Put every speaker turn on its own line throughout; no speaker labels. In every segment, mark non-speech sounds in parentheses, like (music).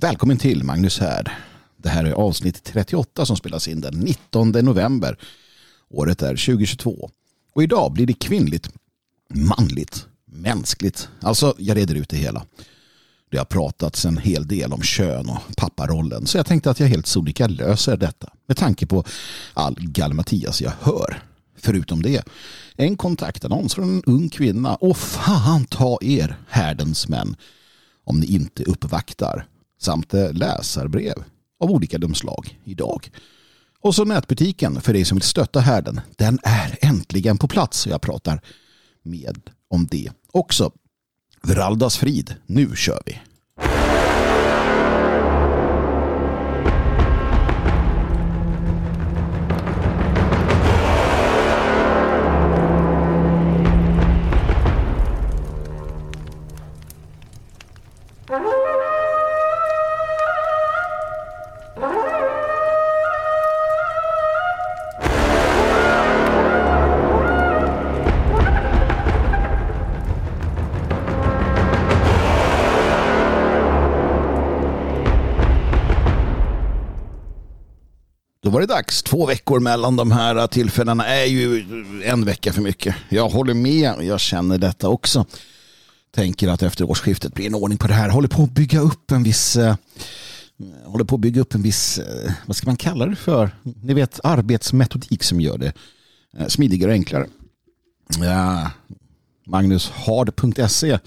Välkommen till Magnus här. Det här är avsnitt 38 som spelas in den 19 november. Året är 2022. Och idag blir det kvinnligt, manligt, mänskligt. Alltså, jag reder ut det hela. Det har pratats en hel del om kön och papparollen så jag tänkte att jag helt sonika löser detta med tanke på all galmatias jag hör. Förutom det, en kontaktannons från en ung kvinna och fan ta er härdens män om ni inte uppvaktar samt eh, läsarbrev av olika dumslag idag. Och så nätbutiken för dig som vill stötta härden. Den är äntligen på plats och jag pratar med om det också. Veraldas frid, nu kör vi! Var det dags. Två veckor mellan de här tillfällena är ju en vecka för mycket. Jag håller med. Jag känner detta också. Tänker att efter årsskiftet blir en ordning på det här. Håller på att bygga upp en viss eh, håller på att bygga upp en viss, eh, vad ska man kalla det för? Ni vet arbetsmetodik som gör det eh, smidigare och enklare. Ja, Magnushard.se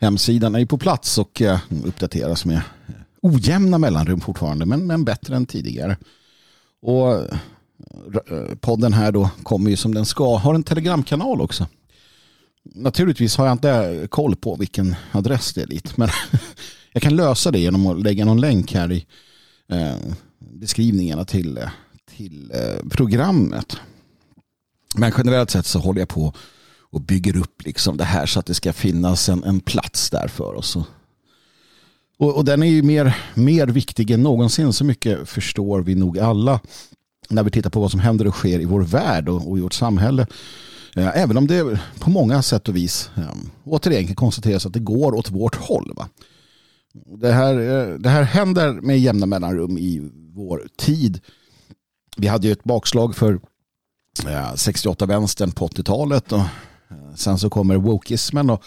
hemsidan är ju på plats och uppdateras med ojämna mellanrum fortfarande men, men bättre än tidigare. Och eh, podden här då kommer ju som den ska. Har en telegramkanal också. Naturligtvis har jag inte koll på vilken adress det är dit. Men (laughs) jag kan lösa det genom att lägga någon länk här i eh, beskrivningarna till, eh, till programmet. Men generellt sett så håller jag på och bygger upp liksom det här så att det ska finnas en, en plats där för oss. Och, och, den är ju mer, mer viktig än någonsin. Så mycket förstår vi nog alla när vi tittar på vad som händer och sker i vår värld och, och i vårt samhälle. Eh, även om det på många sätt och vis ehm, återigen kan konstateras att det går åt vårt håll. Va? Det, här, eh, det här händer med jämna mellanrum i vår tid. Vi hade ju ett bakslag för eh, 68-vänstern på 80-talet och sen så kommer wokismen och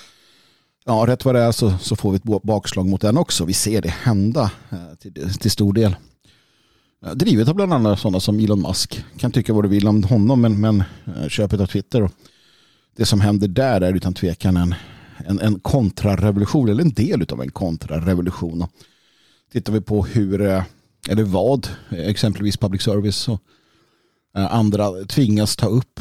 ja, rätt vad det är så, så får vi ett bakslag mot den också. Vi ser det hända eh, till, till stor del. Eh, drivet av bland annat sådana som Elon Musk. Kan tycka vad du vill om honom men, men eh, köpet av Twitter och det som händer där är utan tvekan en, en, en kontrarevolution eller en del av en kontrarevolution. Tittar vi på hur eller vad exempelvis public service och andra tvingas ta upp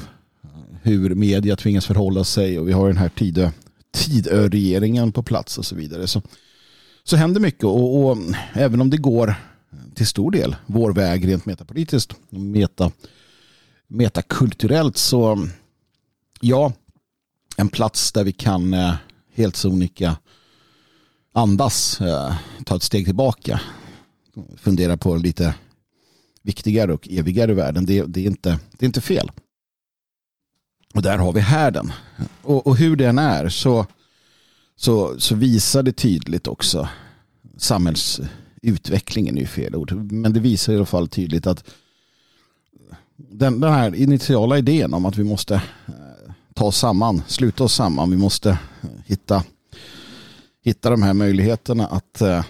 hur media tvingas förhålla sig och vi har den här tiden Tidöregeringen på plats och så vidare. Så, så händer mycket och, och, även om det går till stor del vår väg rent metapolitiskt, meta, metakulturellt så ja, en plats där vi kan eh, helt sonika andas, eh, ta ett steg tillbaka, fundera på lite viktigare och evigare värden. Det, det, är, inte, det är inte fel. Och där har vi härden. Och, och hur den är så, så, så visar det tydligt också samhällsutvecklingen är ju fel ord. Men det visar i alla fall tydligt att den, den här initiala idén om att vi måste eh, ta oss samman, sluta oss samman, vi måste eh, hitta, hitta de här möjligheterna att äh,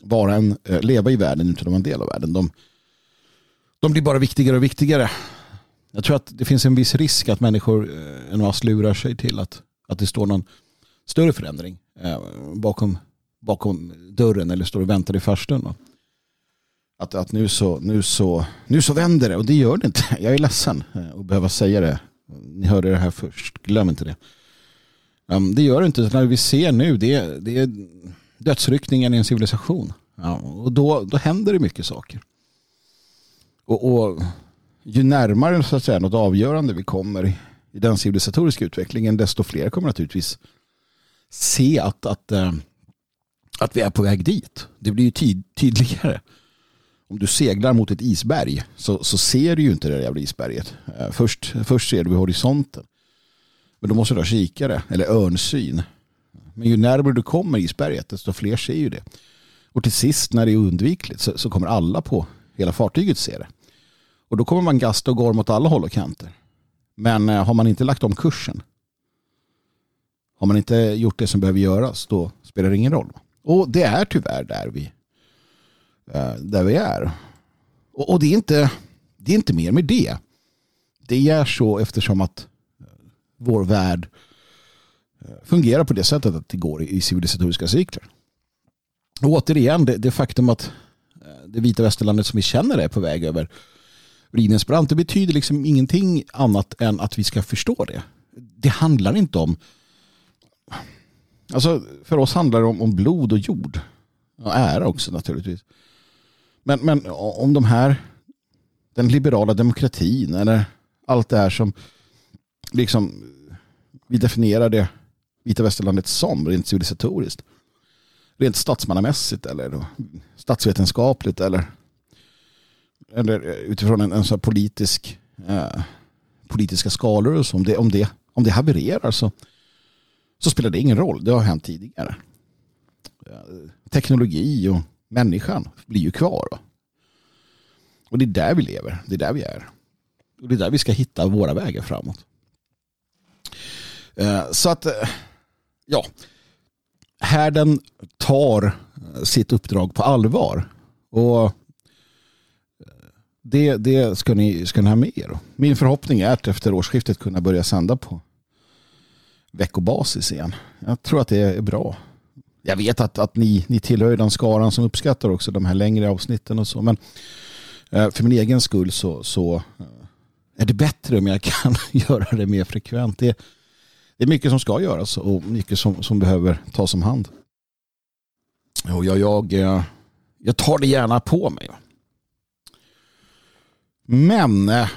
vara en, leva i världen utan att vara en del av världen. De, de blir bara viktigare och viktigare. Jag tror att det finns en viss risk att människor eh, en mass lurar sig till att, att det står någon större förändring eh, bakom, bakom dörren eller står och väntar i farstun. Att, att nu, så, nu, så, nu så vänder det och det gör det inte. (laughs) Jag är ledsen eh, att behöva säga det. Ni hörde det här först, glöm inte det. Um, det gör det inte. När vi ser nu, det är, det är dödsryckningen i en civilisation. Ja, och då, då händer det mycket saker. Och, och ju närmare så att säga, något avgörande vi kommer i, i den civilisatoriska utvecklingen desto fler kommer naturligtvis se att, att, eh, att vi är på väg dit. Det blir ju tid, tydligare. Om du seglar mot ett isberg så, så ser du ju inte det där jävla isberget. Eh, först, först ser du vid horisonten. Men då måste du ha kikare eller örnsyn. Men ju närmare du kommer isberget desto fler ser ju det. Och till sist när det är undvikligt så, så kommer alla på hela fartyget se det. Och då kommer man gasta och går mot alla håll och kanter. Men eh, har man inte lagt om kursen, har man inte gjort det som behöver göras, då spelar det ingen roll. Och det är tyvärr där vi, eh, där vi är. Och, och det, är inte, det är inte mer med det. Det är så eftersom att eh, vår värld fungerar på det sättet att det går i civilisatoriska cykler. Och återigen, det, det faktum att det vita västerlandet som vi känner är på väg över Rinens brant. Det betyder liksom ingenting annat än att vi ska förstå det. Det handlar inte om... Alltså för oss handlar det om, om blod och jord. Och ära också naturligtvis. Men, men om de här, den liberala demokratin eller allt det här som liksom vi definierar det vita västerlandet som rent civilisatoriskt. Rent statsmannamässigt eller statsvetenskapligt eller eller eh, utifrån en, en sån politisk eh, politiska skalor och så, om det, om det, om det havererar så, så spelar det ingen roll. Det har hänt tidigare. Eh, teknologi och människan blir ju kvar. Va? Och det är där vi lever. Det är där vi är. Och det är där vi ska hitta våra vägar framåt. Eh, så att, eh, ja. Härden tar eh, sitt uppdrag på allvar. Och det, det ska, ni, ska ni ha med er. Min förhoppning är att efter årsskiftet kunna börja sända på veckobasis igen. Jag tror att det är bra. Jag vet att, att ni, ni tillhör den skaran som uppskattar också de här längre avsnitten och så. Men eh, för min egen skull så, så eh, är det bättre om jag kan (laughs) göra det mer frekvent. Det, det är mycket som ska göras och mycket som, som behöver tas om hand. Och jag, jag, eh, jag tar det gärna på mig. Men eh,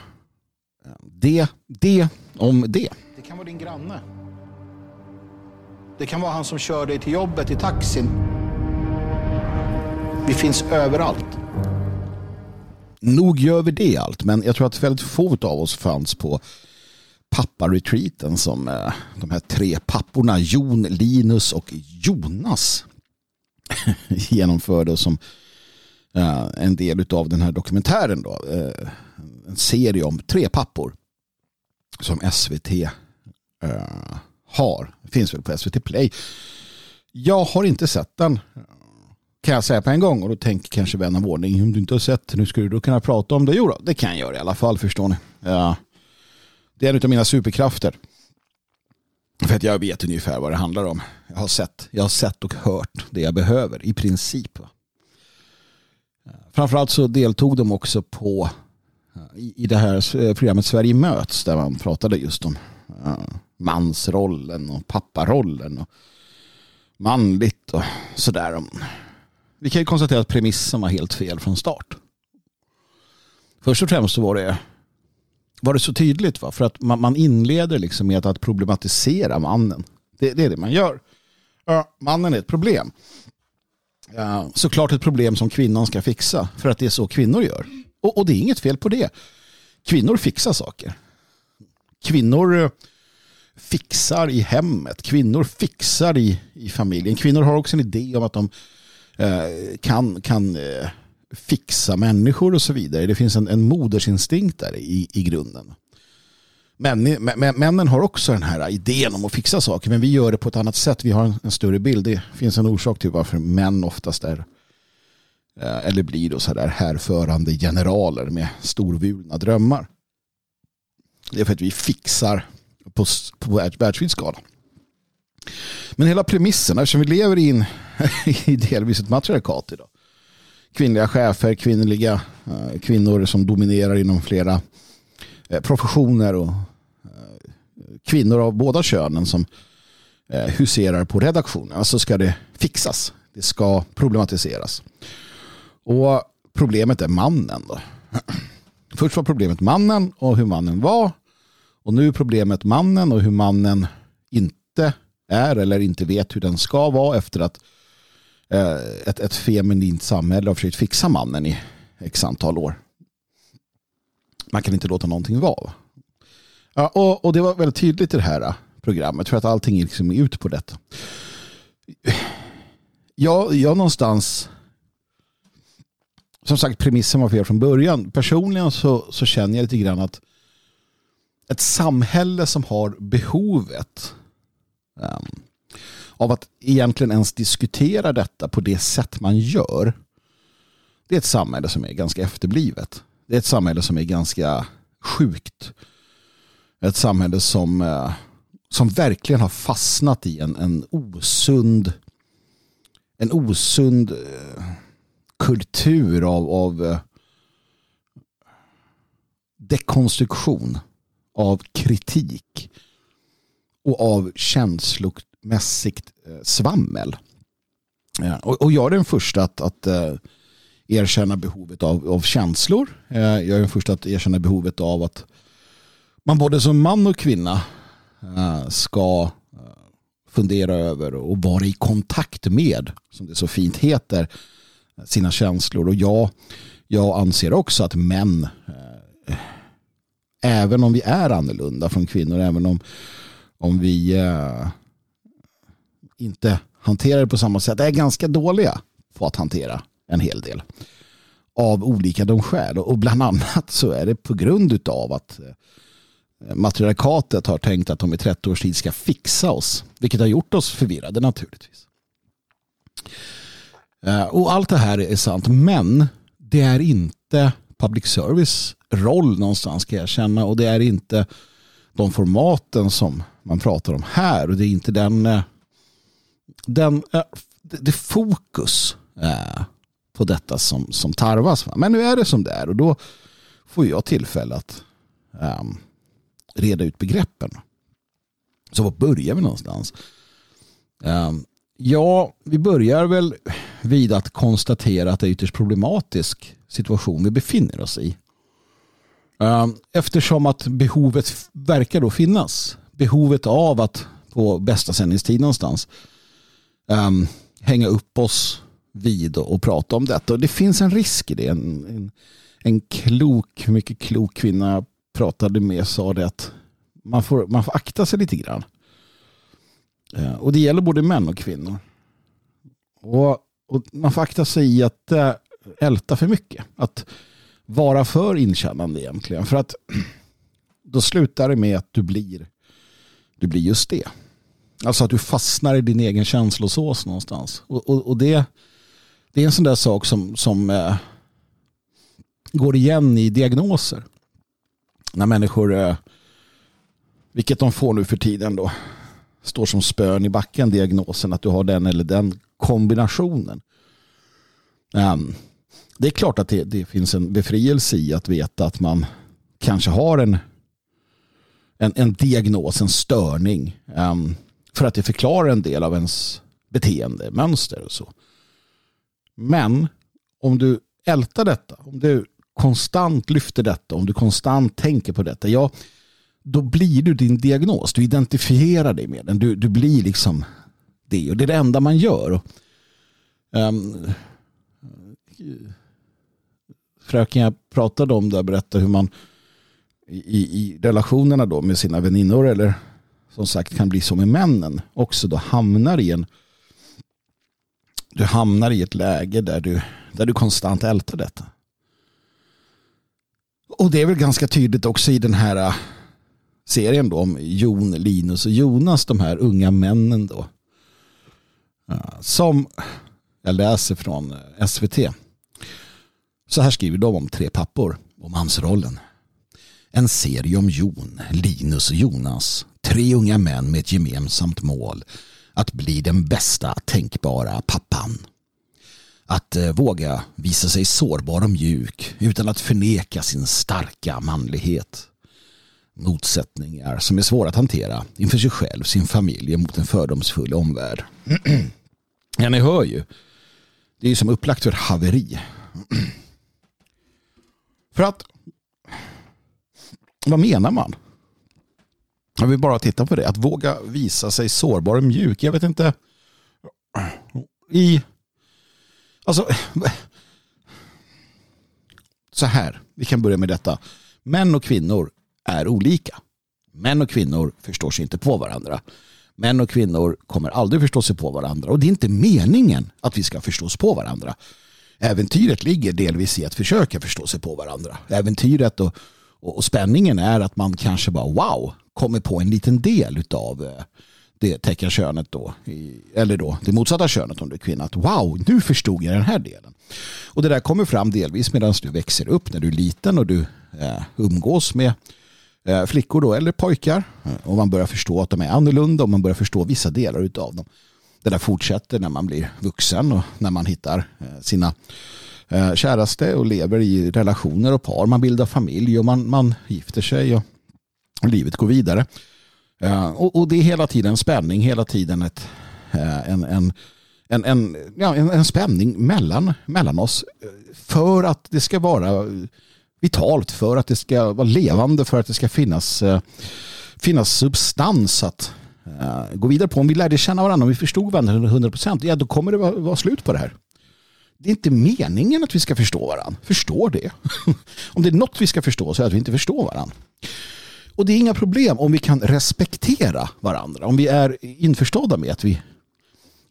det, det om det. Det kan vara din granne. Det kan vara han som kör dig till jobbet i taxin. Vi finns överallt. Nog gör vi det allt, men jag tror att väldigt få av oss fanns på papparetreaten som eh, de här tre papporna Jon, Linus och Jonas (laughs) genomförde och som Eh, en del av den här dokumentären. Då, eh, en serie om tre pappor som SVT har. Eh, det har. Finns väl på SVT Play. Jag har inte sett den kan jag säga på en gång och då tänker kanske vän av ordning om du inte har sett nu skulle du då kunna prata om det. Jo då, det kan jag göra i alla fall förstår ni. Ja. Det är en av mina superkrafter. För att jag vet ungefär vad det handlar om. Jag har sett, jag har sett och hört det jag behöver i princip. Framförallt så deltog de också på eh, i det här eh, programmet Sverige möts där man pratade just om eh, mansrollen och papparollen och manligt och sådär. Vi kan ju konstatera att premissen var helt fel från start. Först och främst så var det, var det så tydligt va? för att man, man inleder liksom med att problematisera mannen. Det, det är det man gör. Ja, mannen är ett problem Eh, såklart ett problem som kvinnan ska fixa för att det är så kvinnor gör. Och, och det är inget fel på det. Kvinnor fixar saker. Kvinnor eh, fixar i hemmet. Kvinnor fixar i, i familjen. Kvinnor har också en idé om att de eh, kan, kan eh, fixa människor och så vidare. Det finns en, en modersinstinkt där i, i grunden. Men, männen har också den här idén om att fixa saker men vi gör det på ett annat sätt. Vi har en, en större bild. Det finns en orsak till varför män oftast är eh, eller blir då så där härförande generaler med storvulna drömmar. Det är för att vi fixar på, på världsvid skala. Men hela premissen, eftersom vi lever i, (laughs) i delvis ett matriarkat idag. Kvinnliga chefer, kvinnliga eh, kvinnor som dominerar inom flera Eh, professioner och eh, kvinnor av båda könen som eh, huserar på redaktionen. Alltså ska det fixas. Det ska problematiseras. Och problemet är mannen. Då. (clears throat) Först var problemet mannen och hur mannen var. Och nu är problemet mannen och hur mannen inte är eller inte vet hur den ska vara efter att ett, ett feminint samhälle har försökt fixa mannen i x antal år man kan inte låta någonting vara. Ja, och, och det var väldigt tydligt i det här äh, programmet för att allting är liksom ut på detta. Jag, jag någonstans som sagt, premissen var fel från början. Personligen så, så känner jag lite grann att ett samhälle som har behovet um, av att egentligen ens diskutera detta på det sätt man gör. Det är ett samhälle som är ganska efterblivet. Det är ett samhälle som är ganska sjukt. Ett samhälle som, eh, som verkligen har fastnat i en, en osund en osund eh, kultur av, av eh, dekonstruktion av kritik och av känslomässigt svammel. Och jag är den första att, att erkänna behovet av, av känslor. Eh, jag är den första att erkänna behovet av att man både som man och kvinna eh, ska eh, fundera över och vara i kontakt med, som det så fint heter, sina känslor. Och jag, jag anser också att män eh, även om vi är annorlunda från kvinnor, även om, om vi eh, inte hanterar det på samma sätt, är ganska dåliga på att hantera en hel del av olika de skäl. Och bland annat så är det på grund av att eh, matriarkatet har tänkt att de i 30 års tid ska fixa oss, vilket har gjort oss förvirrade naturligtvis. Eh, och allt det här är sant, men det är inte public service roll någonstans ska jag känna och det är inte de formaten som man pratar om här och det är inte den, eh, den det fokus på detta som, som tarvas. Men nu är det som det är och då får jag tillfälle att um, reda ut begreppen. Så var börjar vi någonstans? Um, ja, vi börjar väl vid att konstatera att det är ytterst problematisk situation vi befinner oss i. Um, eftersom att behovet verkar då finnas. Behovet av att på bästa sändningstid någonstans um, hänga upp oss vid och, och, prata om detta. Och det finns en risk i det. En, en, en klok, mycket klok kvinna jag pratade med sa det att man får, man får akta sig lite grann. Eh, och det gäller både män och kvinnor. Och, och man får akta sig i att eh, älta för mycket. Att vara för inkännande egentligen. För att (clears throat) då slutar det med att du blir, du blir just det. Alltså att du fastnar i din egen känslosås någonstans. Och, och, och det, det är en sån där sak som, som eh, går igen i diagnoser. När människor, eh, vilket de får nu för tiden då, står som spön i backen diagnosen att du har den eller den kombinationen. Um, det är klart att det, det, finns en befrielse i att veta att man kanske har en, en, en diagnos, en störning. Um, för att det förklarar en del av ens beteende, mönster och så. Men om du ältar detta, om du konstant lyfter detta, om du konstant tänker på detta, ja, då blir du din diagnos. Du identifierar dig med den. Du, du blir liksom det. Och det är det enda man gör. Um, fröken jag pratade om där berättade hur man i, i relationerna då med sina väninnor eller som sagt kan bli så med männen också då hamnar i en du hamnar i ett läge där du, där du konstant ältar detta. Och det är väl ganska tydligt också i den här äh, serien då om Jon, Linus och Jonas, de här unga männen då. Äh, som jag läser från äh, SVT. Så här skriver de om tre pappor, om mansrollen. En serie om Jon, Linus och Jonas. Tre unga män med ett gemensamt mål. Att bli den bästa tänkbara pappan. Att eh, våga visa sig sårbar och mjuk utan att förneka sin starka manlighet. Motsättningar som är svåra att hantera inför sig själv, sin familj och mot en fördomsfull omvärld. (clears throat) ja, ni hör ju. Det är ju som upplagt för haveri. (clears throat) För att, vad menar man? Jag vill bara titta på det. Att våga visa sig sårbar och mjuk. Jag vet inte. I, alltså, så här. Vi kan börja med detta. Män och kvinnor är olika. Män och kvinnor förstår sig inte på varandra. Män och kvinnor kommer aldrig förstå sig på varandra. Och det är inte meningen att vi ska förstås på varandra. Äventyret ligger delvis i att försöka förstå sig på varandra. Äventyret och, och, och spänningen är att man kanske bara wow, kommer på en liten del av eh, det teckenkönet då, eller då det motsatta könet om du är kvinna, att wow, nu förstod jag den här delen. Och det där kommer fram delvis medan du växer upp när du är liten och du eh, umgås med eh, flickor då, eller pojkar eh, och man börjar förstå att de är annorlunda och man börjar förstå vissa delar av dem. Det där fortsätter när man blir vuxen och när man hittar eh, sina eh, käraste och lever i relationer och par. Man bildar familj och man, man gifter sig och livet går vidare. Eh, och, och, det är hela tiden spänning, hela tiden ett, eh, en, en, en, en, ja, en, en, spänning mellan, mellan oss för att det ska vara vitalt, för att det ska vara levande, för att det ska finnas, eh, finnas substans att gå vidare på. Om vi lärde känna varandra, om vi förstod varandra 100 procent, ja då kommer det vara, vara slut på det här. Det är inte meningen att vi ska förstå varandra. Förstå det. (laughs) om det är något vi ska förstå så är det att vi inte förstår varandra. Och det är inga problem om vi kan respektera varandra. Om vi är införstådda med att vi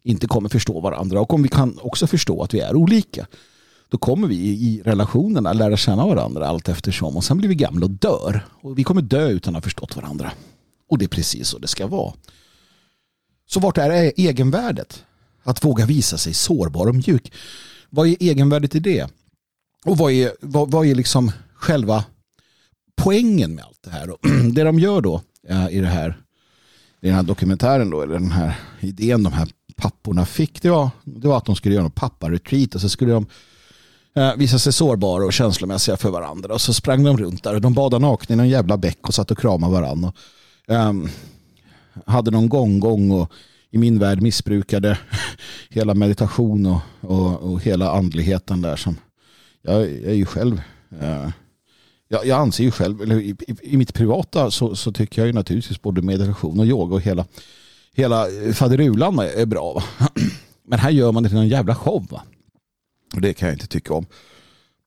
inte kommer förstå varandra och om vi kan också förstå att vi är olika. Då kommer vi i relationerna lära känna varandra allt eftersom och sen blir vi gamla och dör. Och vi kommer dö utan att ha förstått varandra. Och det är precis så det ska vara. Så vart är e- egenvärdet? Att våga visa sig sårbar och mjuk. Vad är egenvärdet i det? Och vad är, vad, vad är liksom själva poängen med allt det här. Och (clears throat) det de gör då eh, i det här i den här dokumentären då, eller den här idén de här papporna fick, det var, det var att de skulle göra en papparetreat och så skulle de eh, visa sig sårbara och känslomässiga för varandra. Och så sprang de runt där och de badade nakna i någon jävla bäck och satt och kramade varandra. Och, um, hade någon gånggång och i min värld missbrukade (laughs) hela meditation och, och, och hela andligheten där som jag, jag är ju själv uh, jag, jag anser ju själv, eller i, i, i mitt privata så, så, tycker jag ju naturligtvis både meditation och yoga och hela, hela eh, faderulan är bra. Va? (clears throat) Men här gör man det till en jävla show. Va? Och det kan jag inte tycka om.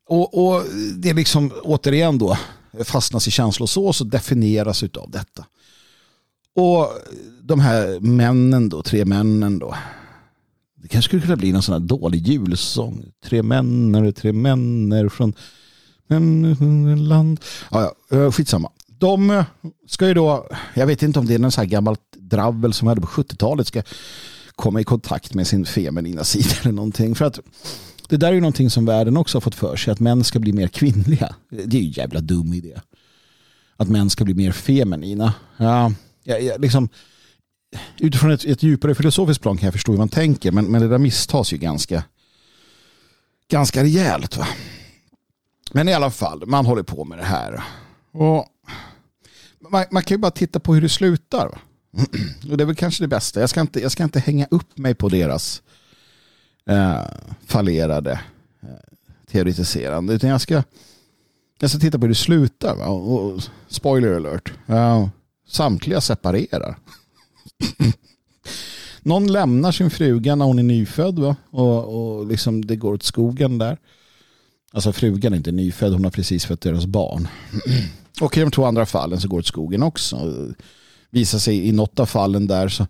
Och, och det är liksom återigen då fastnas i känslosås och definieras av detta. Och de här männen då, tre männen då. Det kanske skulle kunna bli någon sån här dålig julsång. Tre männer, tre männer från land. Ja, ja, eh, skitsamma. De eh, ska ju då, jag vet inte om det är någon så här gammalt dravel som hade på 70-talet ska komma i kontakt med sin feminina sida eller någonting. För att det där är ju någonting som världen också har fått för sig, att män ska bli mer kvinnliga. Det är ju en jävla dum idé. Att män ska bli mer feminina. Ja, ja, ja liksom, utifrån ett, ett djupare filosofiskt plan kan jag förstå hur man tänker, men, men det där misstas ju ganska, ganska rejält. Va? Men i alla fall, man håller på med det här. Och man, man kan ju bara titta på hur det slutar. (clears throat) Och det är väl kanske det bästa. Jag ska inte, jag ska inte hänga upp mig på deras eh, fallerade eh, teoretiserande. Utan jag ska, jag ska titta på hur det slutar. Va? Och, och, spoiler alert. Uh, samtliga separerar. (laughs) Någon lämnar sin fruga när hon är nyfödd. Va? Och, och liksom det går åt skogen där. Alltså frugan är inte nyfödd, hon har precis fött deras barn. (clears throat) Och i de två andra fallen så går det åt skogen också. Visar sig i något av fallen där så,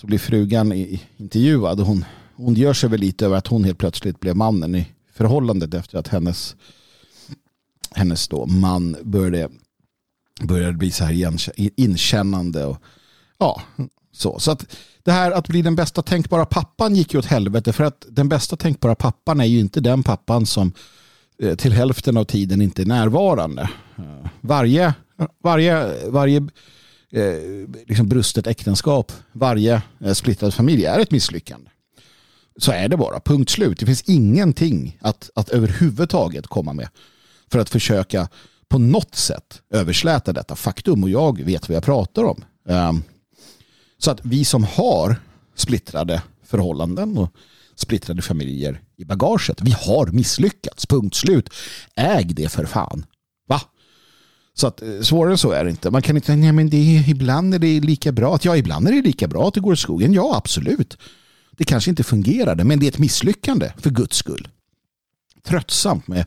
så blir frugan intervjuad. Hon, hon gör sig väl lite över att hon helt plötsligt blev mannen i förhållandet efter att hennes, hennes då man började, började bli så här inkännande. Och, ja, så. så att det här att bli den bästa tänkbara pappan gick ju åt helvete för att den bästa tänkbara pappan är ju inte den pappan som Eh, till hälften av tiden inte är närvarande. Eh, varje, varje, varje eh, liksom brustet äktenskap, varje splittrad familj är ett misslyckande. Så är det bara, punkt slut. Det finns ingenting att, att överhuvudtaget komma med för att försöka på något sätt översläta detta faktum och jag vet vad jag pratar om. Ehm, så att vi som har splittrade förhållanden och splittrade familjer i bagaget. Vi har misslyckats, punkt slut. Äg det för fan. Va? Så att eh, svårare än så är det inte. Man kan inte, nej men det är, ibland är det lika bra. Att, ja, ibland är det lika bra att det går i skogen. Ja, absolut. Det kanske inte fungerade, men det är ett misslyckande för guds skull. Tröttsamt med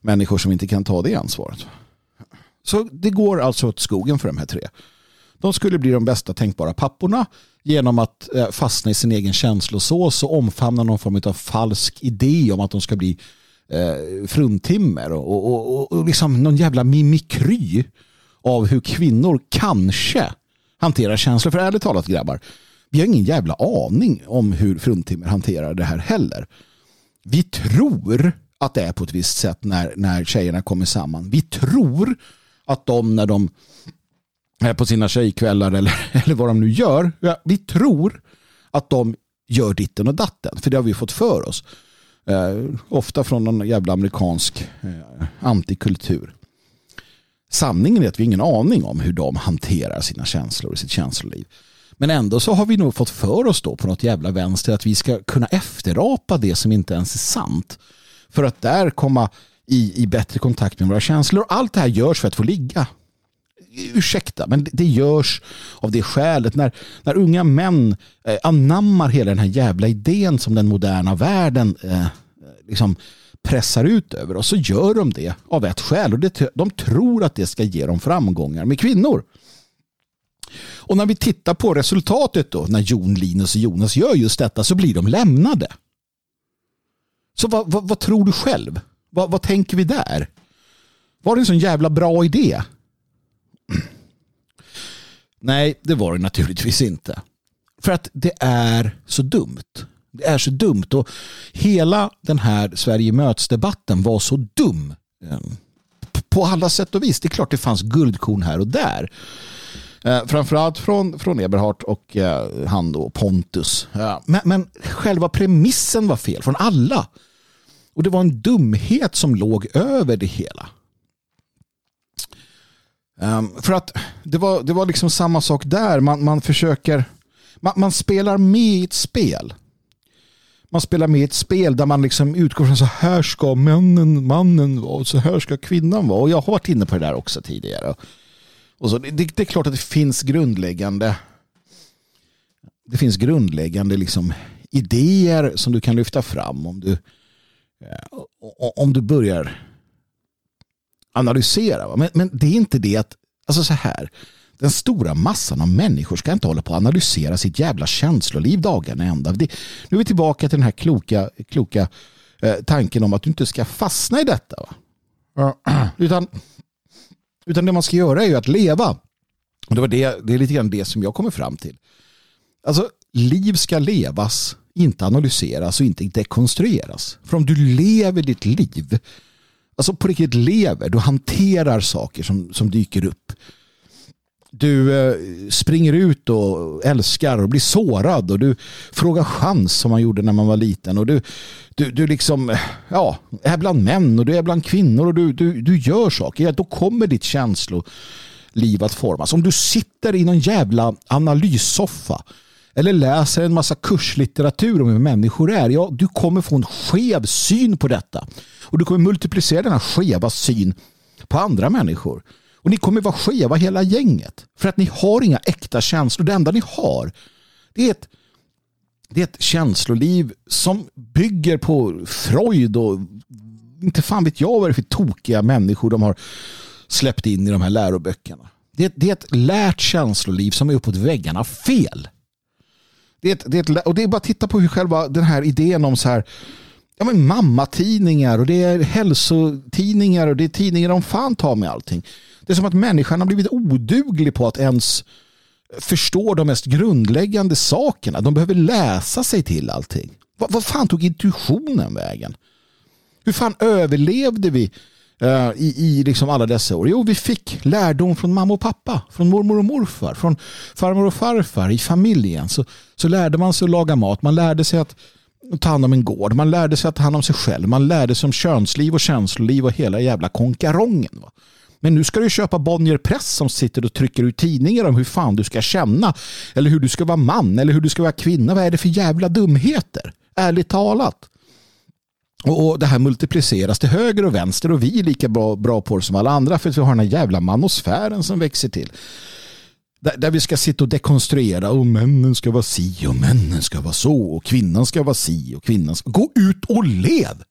människor som inte kan ta det ansvaret. Så det går alltså åt skogen för de här tre. De skulle bli de bästa tänkbara papporna genom att eh, fastna i sin egen känslosås och omfamna någon form av falsk idé om att de ska bli eh, fruntimmer och, och, och, och liksom någon jävla mimikry av hur kvinnor kanske hanterar känslor. För ärligt talat grabbar, vi har ingen jävla aning om hur fruntimmer hanterar det här heller. Vi tror att det är på ett visst sätt när, när tjejerna kommer samman. Vi tror att de när de Eh, på sina tjejkvällar eller, (laughs) eller vad de nu gör, ja, vi tror att de gör ditten och datten. För det har vi fått för oss. Eh, ofta från någon jävla amerikansk eh, antikultur. Sanningen är att vi har ingen aning om hur de hanterar sina känslor och sitt känsloliv. Men ändå så har vi nog fått för oss då på något jävla vänster att vi ska kunna efterapa det som inte ens är sant. För att där komma i, i bättre kontakt med våra känslor. Allt det här görs för att få ligga. Ursäkta, men det, görs av det skälet. När, när unga män eh, anammar hela den här jävla idén som den moderna världen eh, liksom pressar ut över oss så gör de det av ett skäl. Och det, de tror att det ska ge dem framgångar med kvinnor. Och när vi tittar på resultatet då, när Jon, Linus och Jonas gör just detta så blir de lämnade. Så vad, vad, vad tror du själv? Vad, vad, tänker vi där? Var det en sån jävla bra idé? Nej, det var det naturligtvis inte. För att det är så dumt. Det är så dumt och hela den här Sverige möts-debatten var så dum. Ehm, på alla sätt och vis. Det är klart det fanns guldkorn här och där. Eh, framförallt från, från Eberhardt och eh, han då Pontus. Ehm, men, men själva premissen var fel från alla. Och det var en dumhet som låg över det hela. Um, för att det var, det var liksom samma sak där. Man, man försöker, man, man, spelar med i ett spel. Man spelar med i ett spel där man liksom utgår från så här ska männen, mannen vara och så här ska kvinnan vara. Och jag har varit inne på det där också tidigare. Och så, det, det är klart att det finns grundläggande det finns grundläggande liksom idéer som du kan lyfta fram om du, eh, om du börjar analysera. Men, men det är inte det att, alltså så här, den stora massan av människor ska inte hålla på att analysera sitt jävla känsloliv dagarna ända. Det, nu är vi tillbaka till den här kloka, kloka eh, tanken om att du inte ska fastna i detta. Va? (clears throat) Utan utan det man ska göra är ju att leva. Och det, var det, det är lite grann det som jag kommer fram till. Alltså, liv ska levas, inte analyseras och inte dekonstrueras. För om du lever ditt liv, alltså på riktigt lever, du hanterar saker som, som dyker upp du eh, springer ut och älskar och blir sårad och du frågar chans som man gjorde när man var liten och du, du, du liksom, ja, är bland män och du är bland kvinnor och du, du, du gör saker, ja, då kommer ditt känsloliv att formas. Om du sitter i någon jävla analyssoffa eller läser en massa kurslitteratur om hur människor är, ja, du kommer få en skev syn på detta. Och du kommer multiplicera denna skeva syn på andra människor. Och ni kommer vara skeva hela gänget. För att ni har inga äkta känslor. Det enda ni har det är ett, det är ett känsloliv som bygger på Freud och inte fan vet jag vad det är för tokiga människor de har släppt in i de här läroböckerna. Det är, det är ett lärt känsloliv som är uppåt väggarna fel. Det är, ett, det är ett, och det är bara att titta på hur själva den här idén om så här ja, men mammatidningar och det är hälsotidningar och det är tidningar om fan tar med allting. Det är som att människan har blivit oduglig på att ens förstå de mest grundläggande sakerna. De behöver läsa sig till allting. Vad, vad fan tog intuitionen vägen? Hur fan överlevde vi Eh, i, i liksom alla dessa år? Jo, vi fick lärdom från mamma och pappa, från mormor och morfar, från farmor och farfar i familjen. Så, så lärde man sig att laga mat. Man lärde sig att ta hand om en gård. Man lärde sig att ta hand om sig själv. Man lärde sig om könsliv och känsloliv och hela jävla konkarongen. Va? Men nu ska du köpa Bonnier Press som sitter och trycker ut tidningar om hur fan du ska känna. Eller hur du ska vara man eller hur du ska vara kvinna. Vad är det för jävla dumheter? Ärligt talat. Och det här multipliceras till höger och vänster och vi är lika bra, bra på det som alla andra för att vi har den här jävla manosfären som växer till. Där, där, vi ska sitta och dekonstruera och männen ska vara si och männen ska vara så och kvinnan ska vara si och kvinnan ska... Gå ut och led!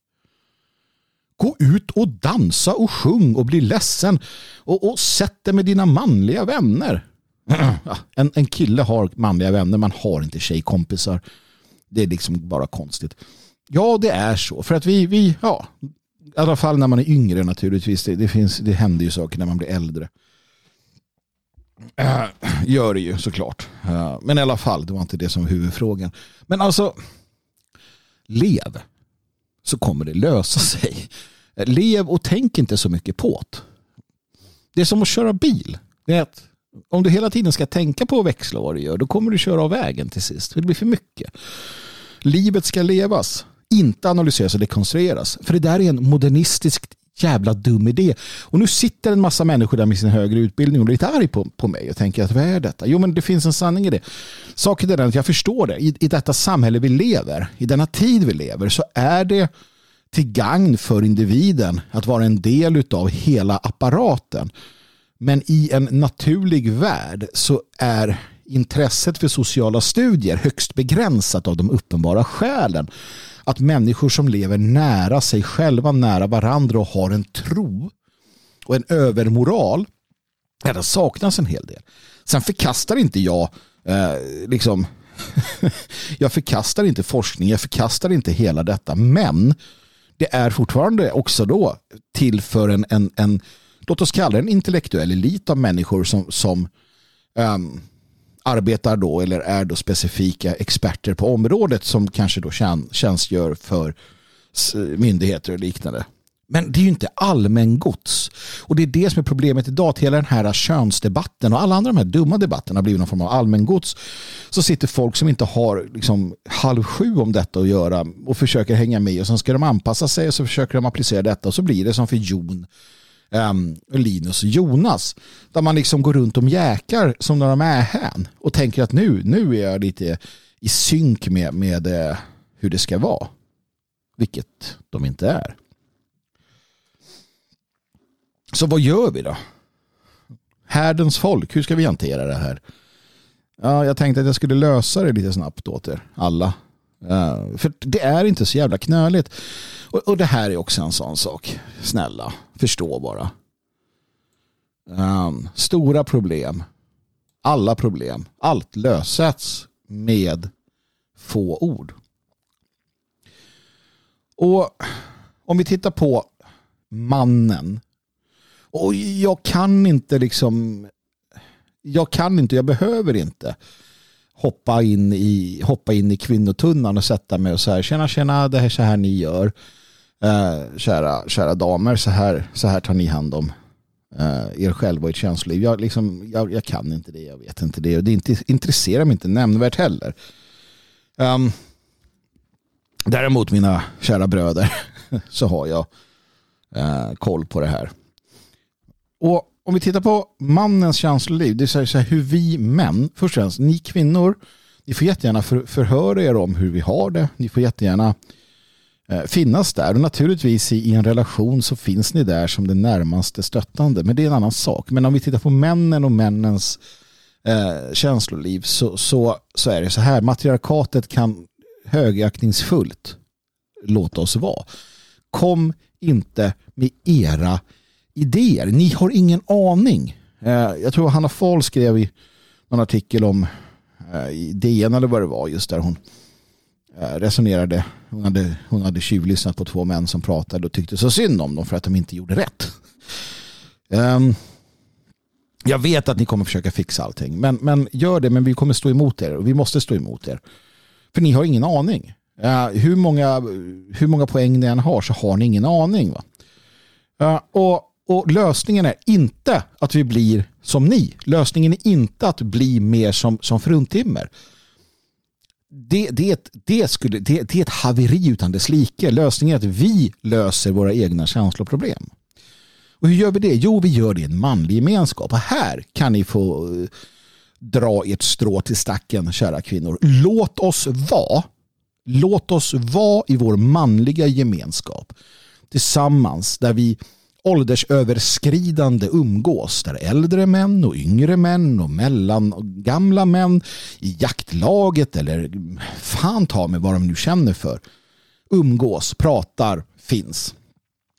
Gå ut och dansa och sjung och bli ledsen och, och sätt dig med dina manliga vänner. (clears throat) en, en kille har manliga vänner, man har inte tjejkompisar. Det är liksom bara konstigt. Ja, det är så. För att vi, vi ja, i alla fall när man är yngre naturligtvis. Det, det, finns, det händer ju saker när man blir äldre. Äh, gör det ju såklart. Äh, men i alla fall, det var inte det som var huvudfrågan. Men alltså, lev så kommer det lösa sig. Lev och tänk inte så mycket på det. Det är som att köra bil. Det är att om du hela tiden ska tänka på att växla vad du gör, då kommer du köra av vägen till sist. Det blir för mycket. Livet ska levas, inte analyseras och dekonstrueras. För det där är en modernistisk jävla dum idé. Och nu sitter en massa människor där med sin högre utbildning och är lite arg på, på mig och tänker att vad är detta? Jo men det finns en sanning i det. Saken är den att jag förstår det. I, I detta samhälle vi lever, i denna tid vi lever så är det till gagn för individen att vara en del av hela apparaten. Men i en naturlig värld så är intresset för sociala studier högst begränsat av de uppenbara skälen. Att människor som lever nära sig själva, nära varandra och har en tro och en övermoral, ja, det saknas en hel del. Sen förkastar inte jag eh, liksom (laughs) jag förkastar inte forskning, jag förkastar inte hela detta, men det är fortfarande också då till för en, en, en låt oss kalla det en intellektuell elit av människor som, som um, arbetar då eller är då specifika experter på området som kanske då tjänstgör för myndigheter och liknande. Men det är ju inte allmän gods. Och det är det som är problemet idag. Till hela den här könsdebatten och alla andra de här dumma debatterna har blivit någon form av allmän gods. Så sitter folk som inte har liksom halv sju om detta att göra och försöker hänga med och sen ska de anpassa sig och så försöker de applicera detta och så blir det som för Jon Ehm, Linus och Jonas. Där man liksom går runt och mjäkar som när de är här och tänker att nu, nu är jag lite i synk med, med eh, hur det ska vara. Vilket de inte är. Så vad gör vi då? Härdens folk, hur ska vi hantera det här? Ja, jag tänkte att jag skulle lösa det lite snabbt åt er alla. Uh, för det är inte så jävla knöligt. Och, och, det här är också en sån sak. Snälla, förstå bara. Um, stora problem. Alla problem. Allt lösats med få ord. Och om vi tittar på mannen. Och jag kan inte liksom. Jag kan inte, jag behöver inte hoppa in i, hoppa in i kvinnotunnan och sätta mig och säga tjena tjena det är så här ni gör. Eh, kära, kära damer så här, så här tar ni hand om eh, er själva och ert känsloliv. Jag, liksom, jag, jag, kan inte det, jag vet inte det och det inte, intresserar mig inte nämnvärt heller. Um, däremot mina kära bröder (laughs) så har jag eh, koll på det här. Och om vi tittar på mannens känsloliv, det är så här hur vi män, först och främst, ni kvinnor, ni får jättegärna för, förhöra er om hur vi har det. Ni får jättegärna eh, finnas där och naturligtvis i, i, en relation så finns ni där som det närmaste stöttande. Men det är en annan sak. Men om vi tittar på männen och männens eh, känsloliv så, så, så är det så här. Matriarkatet kan högaktningsfullt låta oss vara. Kom inte med era idéer. Ni har ingen aning. Eh, jag tror Hanna Fahl skrev i någon artikel om eh, i DN eller vad det var just där hon eh, resonerade. Hon hade, hon hade tjuvlyssnat på två män som pratade och tyckte så synd om dem för att de inte gjorde rätt. Um, jag vet att ni kommer försöka fixa allting. Men, men gör det, men vi kommer stå emot er. Och vi måste stå emot er. För ni har ingen aning. Uh, hur, många, hur många poäng ni än har så har ni ingen aning. Va? Uh, och och lösningen är inte att vi blir som ni. Lösningen är inte att bli mer som, som fruntimmer. Det, det, det, skulle, det, det är ett haveri utan dess like. Lösningen är att vi löser våra egna känsloproblem. Och hur gör vi det? Jo, vi gör det i en manlig gemenskap. Och här kan ni få eh, dra ert strå till stacken, kära kvinnor. Låt oss vara. Låt oss vara i vår manliga gemenskap tillsammans där vi åldersöverskridande umgås där äldre män och yngre män och mellan och gamla män i jaktlaget eller fan ta med vad de nu känner för umgås, pratar, finns.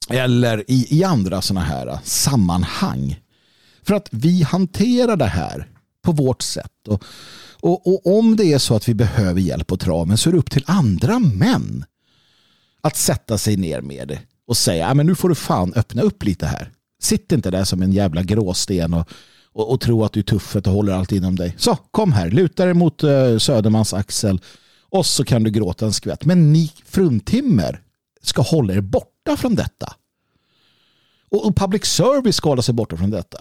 Eller i, i andra sådana här sammanhang. För att vi hanterar det här på vårt sätt. Och, och, och, om det är så att vi behöver hjälp på traven så är det upp till andra män att sätta sig ner med det och säga ah, men nu får du fan öppna upp lite här. Sitt inte där som en jävla gråsten och, och, och tro att du är tuffet och håller allt inom dig. Så, kom här, luta dig mot uh, Södermans axel och så kan du gråta en skvätt. Men ni fruntimmer ska hålla er borta från detta. Och, och public service ska hålla sig borta från detta.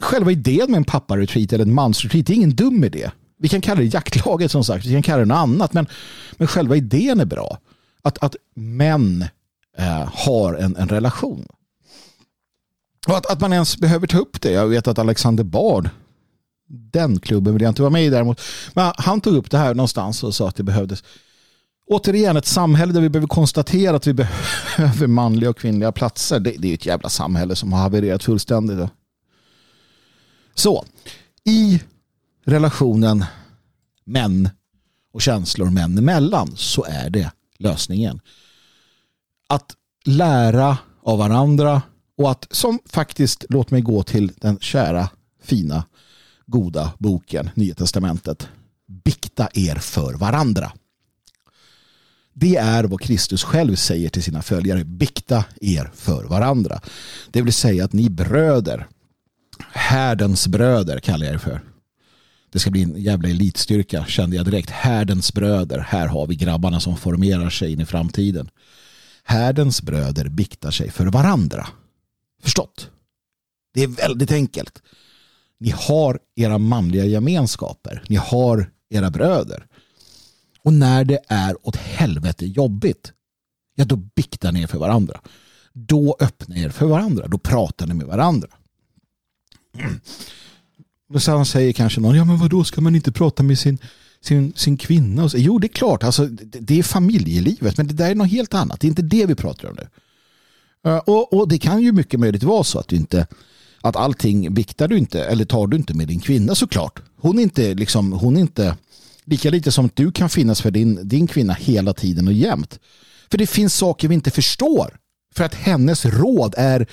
Själva idén med en papparetreat eller en mansretreat är ingen dum idé. Vi kan kalla det jaktlaget som sagt, vi kan kalla det något annat, men, men själva idén är bra. Att, att män eh, har en, en relation. Och att, att man ens behöver ta upp det. Jag vet att Alexander Bard, den klubben vill jag inte vara med i däremot, men han tog upp det här någonstans och sa att det behövdes. Återigen ett samhälle där vi behöver konstatera att vi behöver manliga och kvinnliga platser. Det, det är ett jävla samhälle som har havererat fullständigt. Så, i relationen män och känslor män emellan så är det lösningen. Att lära av varandra och att som faktiskt, låt mig gå till den kära, fina, goda boken Nya Testamentet. Bikta er för varandra. Det är vad Kristus själv säger till sina följare. Bikta er för varandra. Det vill säga att ni bröder, härdens bröder kallar jag er för. Det ska bli en jävla elitstyrka kände jag direkt. Härdens bröder. Här har vi grabbarna som formerar sig in i framtiden. Härdens bröder biktar sig för varandra. Förstått? Det är väldigt enkelt. Ni har era manliga gemenskaper. Ni har era bröder. Och när det är åt helvete jobbigt, ja då biktar ni er för varandra. Då öppnar ni er för varandra. Då pratar ni med varandra. (clears throat) Då säger kanske någon, ja men vad då ska man inte prata med sin, sin, sin kvinna? jo det är klart, alltså, det, det är familjelivet, men det där är något helt annat. Det är inte det vi pratar om nu. Eh, och, och, det kan ju mycket möjligt vara så att du inte att allting viktar du inte eller tar du inte med din kvinna såklart. Hon är inte liksom, hon är inte lika lite som du kan finnas för din, din kvinna hela tiden och jämt. För det finns saker vi inte förstår. För att hennes råd är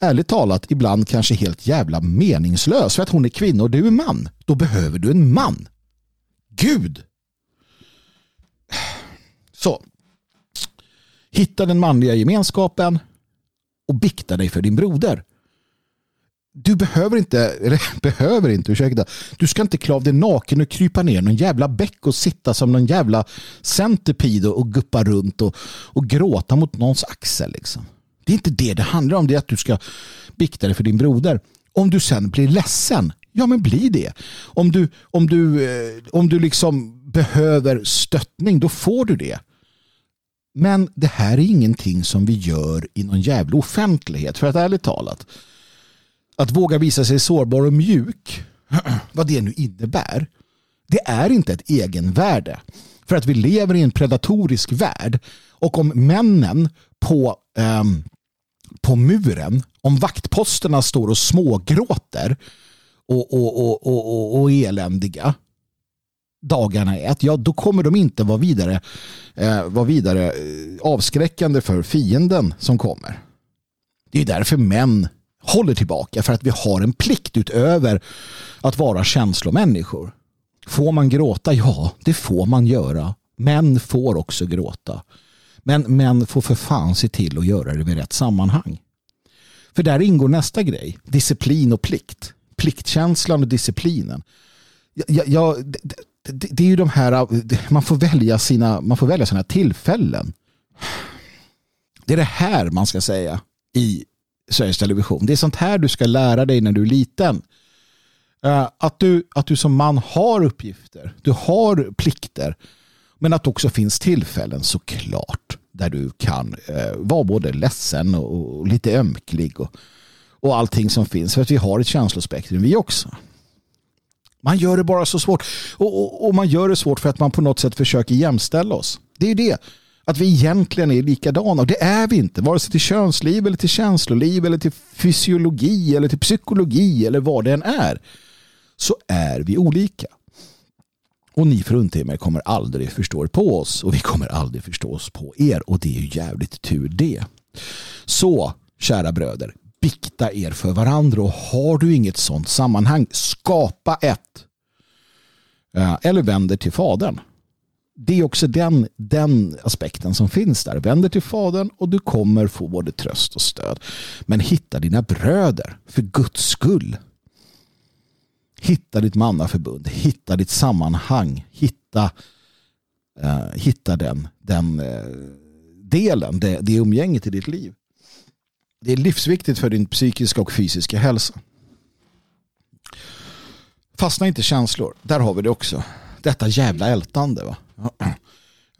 ärligt talat ibland kanske helt jävla meningslös. För att hon är kvinna och du är man. Då behöver du en man. Gud! Så. Hitta den manliga gemenskapen och bikta dig för din broder. Du behöver inte, eller (laughs) behöver inte, ursäkta. Du ska inte klä av dig naken och krypa ner någon jävla bäck och sitta som någon jävla centipid och guppa runt och, och gråta mot någons axel. Liksom. Det är inte det det handlar om. Det är att du ska bikta dig för din broder. Om du sen blir ledsen, ja men bli det. Om du, om du, eh, om du liksom behöver stöttning, då får du det. Men det här är ingenting som vi gör i någon jävla offentlighet. För att ärligt talat, att våga visa sig sårbar och mjuk, (clears throat) vad det nu innebär, det är inte ett egenvärde. För att vi lever i en predatorisk värld och om männen på eh, på muren, om vaktposterna står och smågråter och, och, och, och, och eländiga dagarna är, ja då kommer de inte vara vidare, eh, vara vidare eh, avskräckande för fienden som kommer. Det är därför män håller tillbaka för att vi har en plikt utöver att vara känslomänniskor. Får man gråta? Ja, det får man göra. Män får också gråta. Men män får för fan se till att göra det i rätt sammanhang. För där ingår nästa grej. Disciplin och plikt. Pliktkänslan och disciplinen. Ja, ja, det, det, det, är ju de här, man får välja sina, man får välja sina tillfällen. Det är det här man ska säga i Sveriges Television. Det är sånt här du ska lära dig när du är liten. Eh, att du, att du som man har uppgifter, du har plikter men att det också finns tillfällen såklart där du kan eh, vara både ledsen och, och lite ömklig och, och allting som finns. För att vi har ett känslospektrum vi också. Man gör det bara så svårt. Och, och, och, man gör det svårt för att man på något sätt försöker jämställa oss. Det är ju det. Att vi egentligen är likadana. Och det är vi inte. Vare sig till könsliv eller till känsloliv eller till fysiologi eller till psykologi eller vad det än är. Så är vi olika. Och ni fruntimmer kommer aldrig förstå er på oss och vi kommer aldrig förstå oss på er och det är ju jävligt tur det. Så, kära bröder, bikta er för varandra och har du inget sånt sammanhang, skapa ett. Eh, eller vänder till fadern. Det är också den, den aspekten som finns där. Vänder till fadern och du kommer få både tröst och stöd. Men hitta dina bröder, för Guds skull. Hitta ditt mannaförbund, hitta ditt sammanhang, hitta, uh, hitta den, den uh, delen, det, det umgänget i ditt liv. Det är livsviktigt för din psykiska och fysiska hälsa. Fastna inte känslor. Där har vi det också. Detta jävla ältande. Va?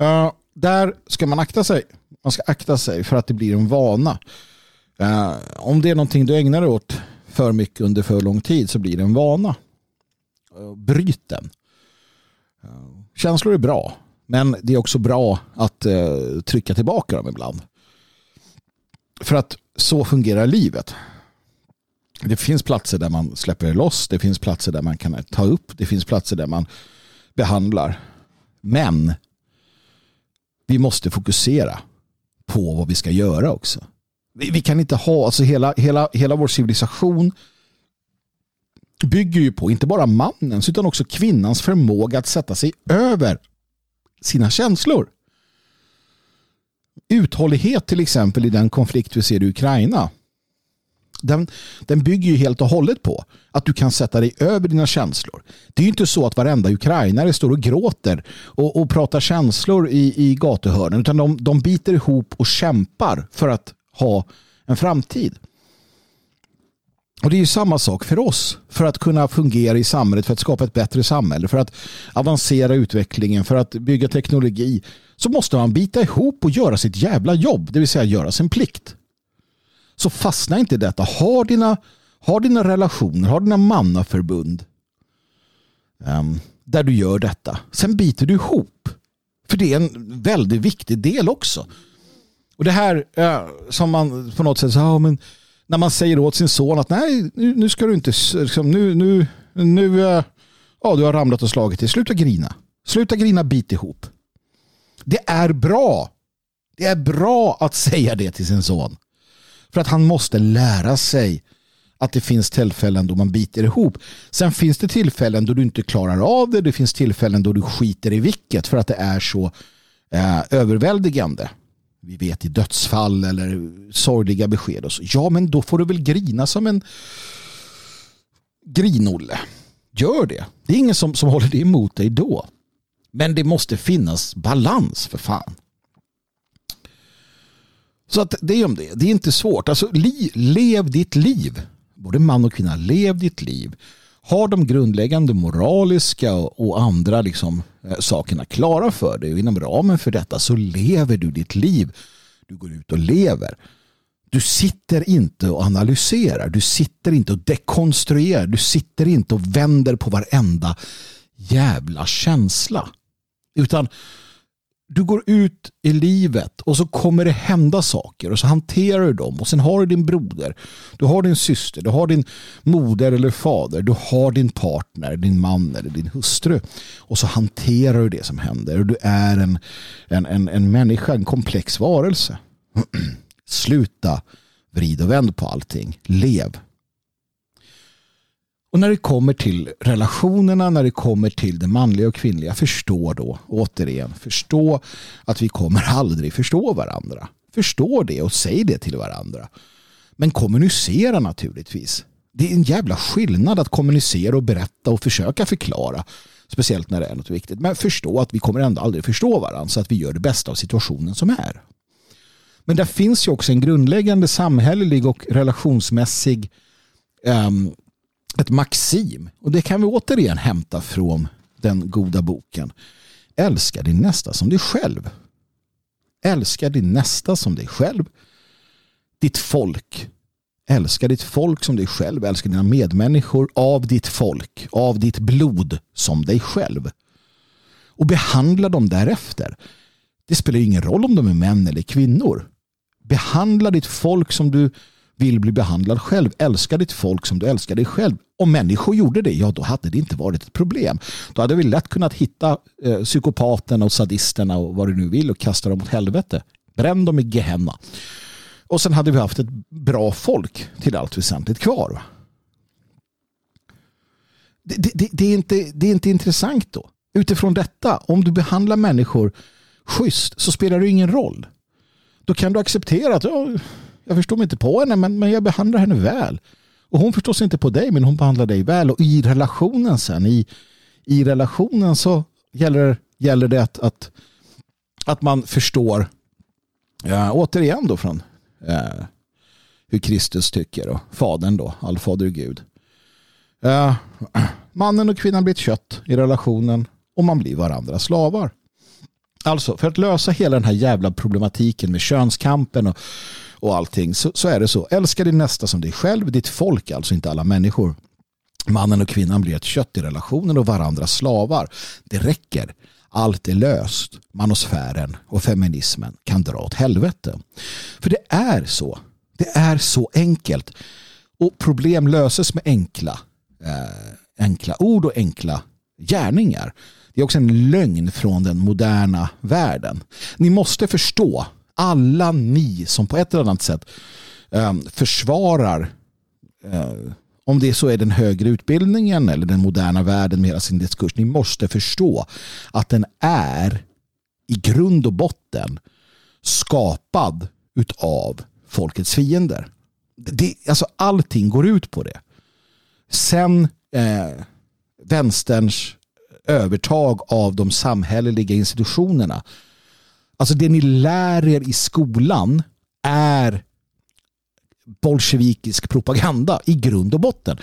Uh, (clears throat) där ska man akta sig. Man ska akta sig för att det blir en vana. Uh, om det är någonting du ägnar dig åt för mycket under för lång tid så blir det en vana. Uh, bryt den. Känslor är bra. Men det är också bra att trycka tillbaka dem ibland. För att så fungerar livet. Det finns platser där man släpper loss. Det finns platser där man kan ta upp. Det finns platser där man behandlar. Men vi måste fokusera på vad vi ska göra också. Vi, vi kan inte ha, alltså hela, hela, hela vår civilisation bygger ju på inte bara mannens utan också kvinnans förmåga att sätta sig över sina känslor. Uthållighet till exempel i den konflikt vi ser i Ukraina den, den bygger ju helt och hållet på att du kan sätta dig över dina känslor. Det är ju inte så att varenda ukrainare står och gråter och, och pratar känslor i, i gatuhörnen utan de, de biter ihop och kämpar för att ha en framtid. Och det är ju samma sak för oss. För att kunna fungera i samhället, för att skapa ett bättre samhälle, för att avancera utvecklingen, för att bygga teknologi så måste man bita ihop och göra sitt jävla jobb, det vill säga göra sin plikt. Så fastna inte i detta. Ha dina, ha dina relationer, ha dina mannaförbund um, där du gör detta. Sen biter du ihop. För det är en väldigt viktig del också. Och det här uh, som man på något sätt säger, men när man säger åt sin son att nej, nu, nu ska du inte, liksom, nu, nu, nu, eh, ja, du har ramlat och slagit dig. Sluta grina. Sluta grina, bit ihop. Det är bra. Det är bra att säga det till sin son. För att han måste lära sig att det finns tillfällen då man biter ihop. Sen finns det tillfällen då du inte klarar av det. Det finns tillfällen då du skiter i vilket för att det är så eh, överväldigande. Vi vet i dödsfall eller sorgliga besked. Och så. Ja, men då får du väl grina som en grinolle. Gör det. Det är ingen som, som håller det emot dig då. Men det måste finnas balans för fan. Så att det är om det. Det är inte svårt. Alltså, li, lev ditt liv. Både man och kvinna, lev ditt liv. Ha de grundläggande moraliska och andra liksom, eh, Eh, sakerna klara för dig. Och inom ramen för detta så lever du ditt liv. Du går ut och lever. Du sitter inte och analyserar. Du sitter inte och dekonstruerar. Du sitter inte och vänder på varenda jävla känsla. Utan du går ut i livet och så kommer det hända saker och så hanterar du dem och sen har du din broder, du har din syster, du har din moder eller fader, du har din partner, din man eller din hustru och så hanterar du det som händer och du är en, en, en, en människa, en komplex varelse. (clears throat) Sluta vrid och vänd på allting. Lev. Och när det kommer till relationerna, när det kommer till det manliga och kvinnliga, förstå då, återigen, förstå att vi kommer aldrig förstå varandra. Förstå det och säg det till varandra. Men kommunicera naturligtvis. Det är en jävla skillnad att kommunicera och berätta och försöka förklara. Speciellt när det är något viktigt. Men förstå att vi kommer ändå aldrig förstå varandra så att vi gör det bästa av situationen som är. Men där finns ju också en grundläggande samhällelig och relationsmässig um, ett maxim. Och det kan vi återigen hämta från den goda boken. Älska din nästa som dig själv. Älska din nästa som dig själv. Ditt folk. Älska ditt folk som dig själv. Älska dina medmänniskor av ditt folk. Av ditt blod som dig själv. Och behandla dem därefter. Det spelar ingen roll om de är män eller kvinnor. Behandla ditt folk som du vill bli behandlad själv. Älska ditt folk som du älskar dig själv. Om människor gjorde det, ja då hade det inte varit ett problem. Då hade vi lätt kunnat hitta eh, psykopaterna och sadisterna och vad du nu vill och kasta dem åt helvete. Bränn dem i Gehenna. Och sen hade vi haft ett bra folk till allt väsentligt kvar. Det, det, det, är inte, det är inte intressant då. Utifrån detta, om du behandlar människor schysst så spelar det ingen roll. Då kan du acceptera att ja, jag förstår mig inte på henne men, men jag behandlar henne väl. Och hon förstår sig inte på dig men hon behandlar dig väl. Och i relationen sen, i, i relationen så gäller, gäller det att, att, att man förstår ja, återigen då från eh, hur Kristus tycker och fadern då, allfader Gud. Eh, mannen och kvinnan blir ett kött i relationen och man blir varandra slavar. Alltså för att lösa hela den här jävla problematiken med könskampen och, och allting så, så är det så. Älska din nästa som dig själv, ditt folk, alltså inte alla människor. Mannen och kvinnan blir ett kött i relationen och varandra slavar. Det räcker. Allt är löst. Manosfären och feminismen kan dra åt helvete. För det är så. Det är så enkelt. Och problem löses med enkla, eh, enkla ord och enkla gärningar. Det är också en lögn från den moderna världen. Ni måste förstå, alla ni som på ett eller annat sätt eh, försvarar eh, om det så är den högre utbildningen eller den moderna världen med hela sin diskurs. Ni måste förstå att den är i grund och botten skapad utav folkets fiender. Det, alltså allting går ut på det. Sen eh, vänsterns övertag av de samhälleliga institutionerna. Alltså det ni lär er i skolan är bolsjevikisk propaganda i grund och botten.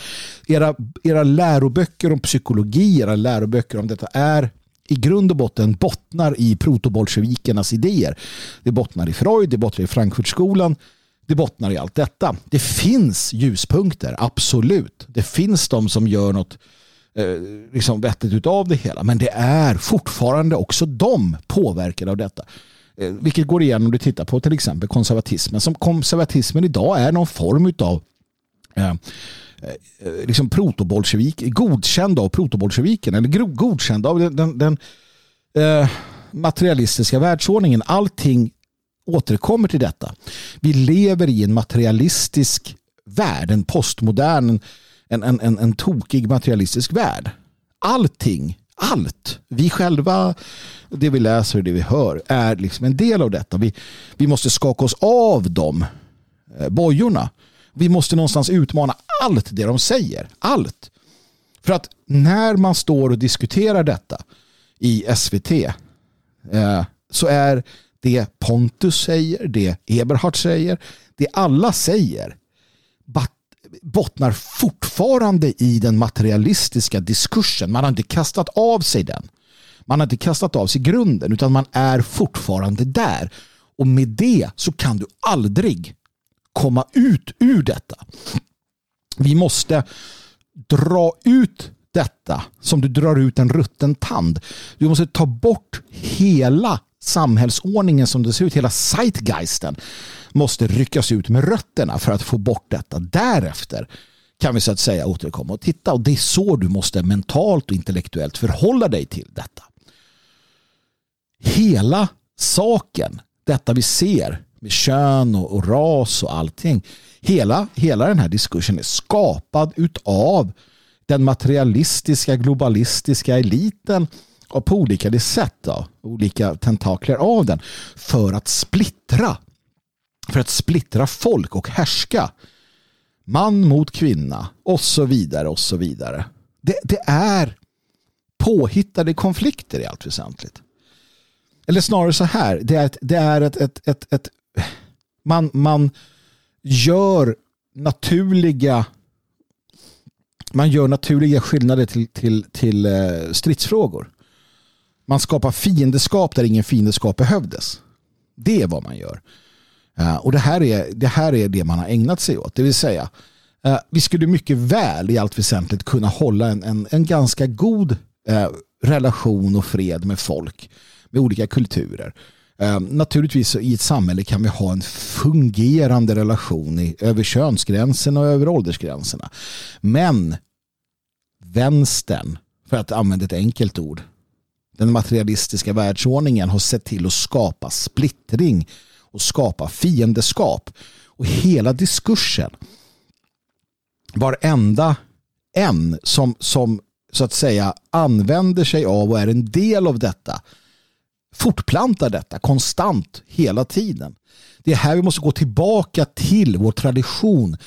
Era, era läroböcker om psykologi, era läroböcker om detta är i grund och botten bottnar i protobolsjevikernas idéer. Det bottnar i Freud, det bottnar i Frankfurtskolan, det bottnar i allt detta. Det finns ljuspunkter, absolut. Det finns de som gör något eh, liksom vettigt utav det hela. Men det är fortfarande också de påverkade av detta. Eh, vilket går igen om du tittar på till exempel konservatismen. Som konservatismen idag är någon form utav eh, eh, liksom protobolsjevik, godkänd av protobolsjeviken eller godkänd av den, den, den eh, materialistiska världsordningen. Allting återkommer till detta. Vi lever i en materialistisk värld, en postmodern, en, en, en, en tokig materialistisk värld. Allting allt. Vi själva, det vi läser och det vi hör är liksom en del av detta. Vi, vi måste skaka oss av de eh, bojorna. Vi måste någonstans utmana allt det de säger. Allt. För att när man står och diskuterar detta i SVT eh, så är det Pontus säger, det Eberhard säger, det alla säger bottnar fortfarande i den materialistiska diskursen. Man har inte kastat av sig den. Man har inte kastat av sig grunden utan man är fortfarande där. Och med det så kan du aldrig komma ut ur detta. Vi måste dra ut detta som du drar ut en rutten tand. Du måste ta bort hela samhällsordningen som det ser ut, hela zeitgeisten måste ryckas ut med rötterna för att få bort detta. Därefter kan vi så att säga återkomma och titta och det är så du måste mentalt och intellektuellt förhålla dig till detta. Hela saken, detta vi ser med kön och, och ras och allting, hela, hela den här diskursen är skapad utav den materialistiska globalistiska eliten och på olika sätt, då, olika tentakler av den för att splittra för att splittra folk och härska. Man mot kvinna och så vidare och så vidare. Det, det är påhittade konflikter i allt väsentligt. Eller snarare så här, det är ett, det är ett, ett, ett, ett man, man gör naturliga man gör naturliga skillnader till, till, till eh, stridsfrågor. Man skapar fiendeskap där ingen fiendeskap behövdes. Det är vad man gör. Eh, och det här, är, det här är det man har ägnat sig åt. Det vill säga, eh, vi skulle mycket väl i allt väsentligt kunna hålla en, en, en ganska god eh, relation och fred med folk med olika kulturer. naturligtvis i ett samhälle kan vi ha en fungerande relation i, över könsgränserna och över åldersgränserna. Men vänstern, för att använda ett enkelt ord, den materialistiska världsordningen har sett till att skapa splittring och skapa fiendeskap. Och hela diskursen, varenda en som, som så att säga använder sig av och är en del av detta fortplantar detta konstant hela tiden. Det är här vi måste gå tillbaka till vår tradition,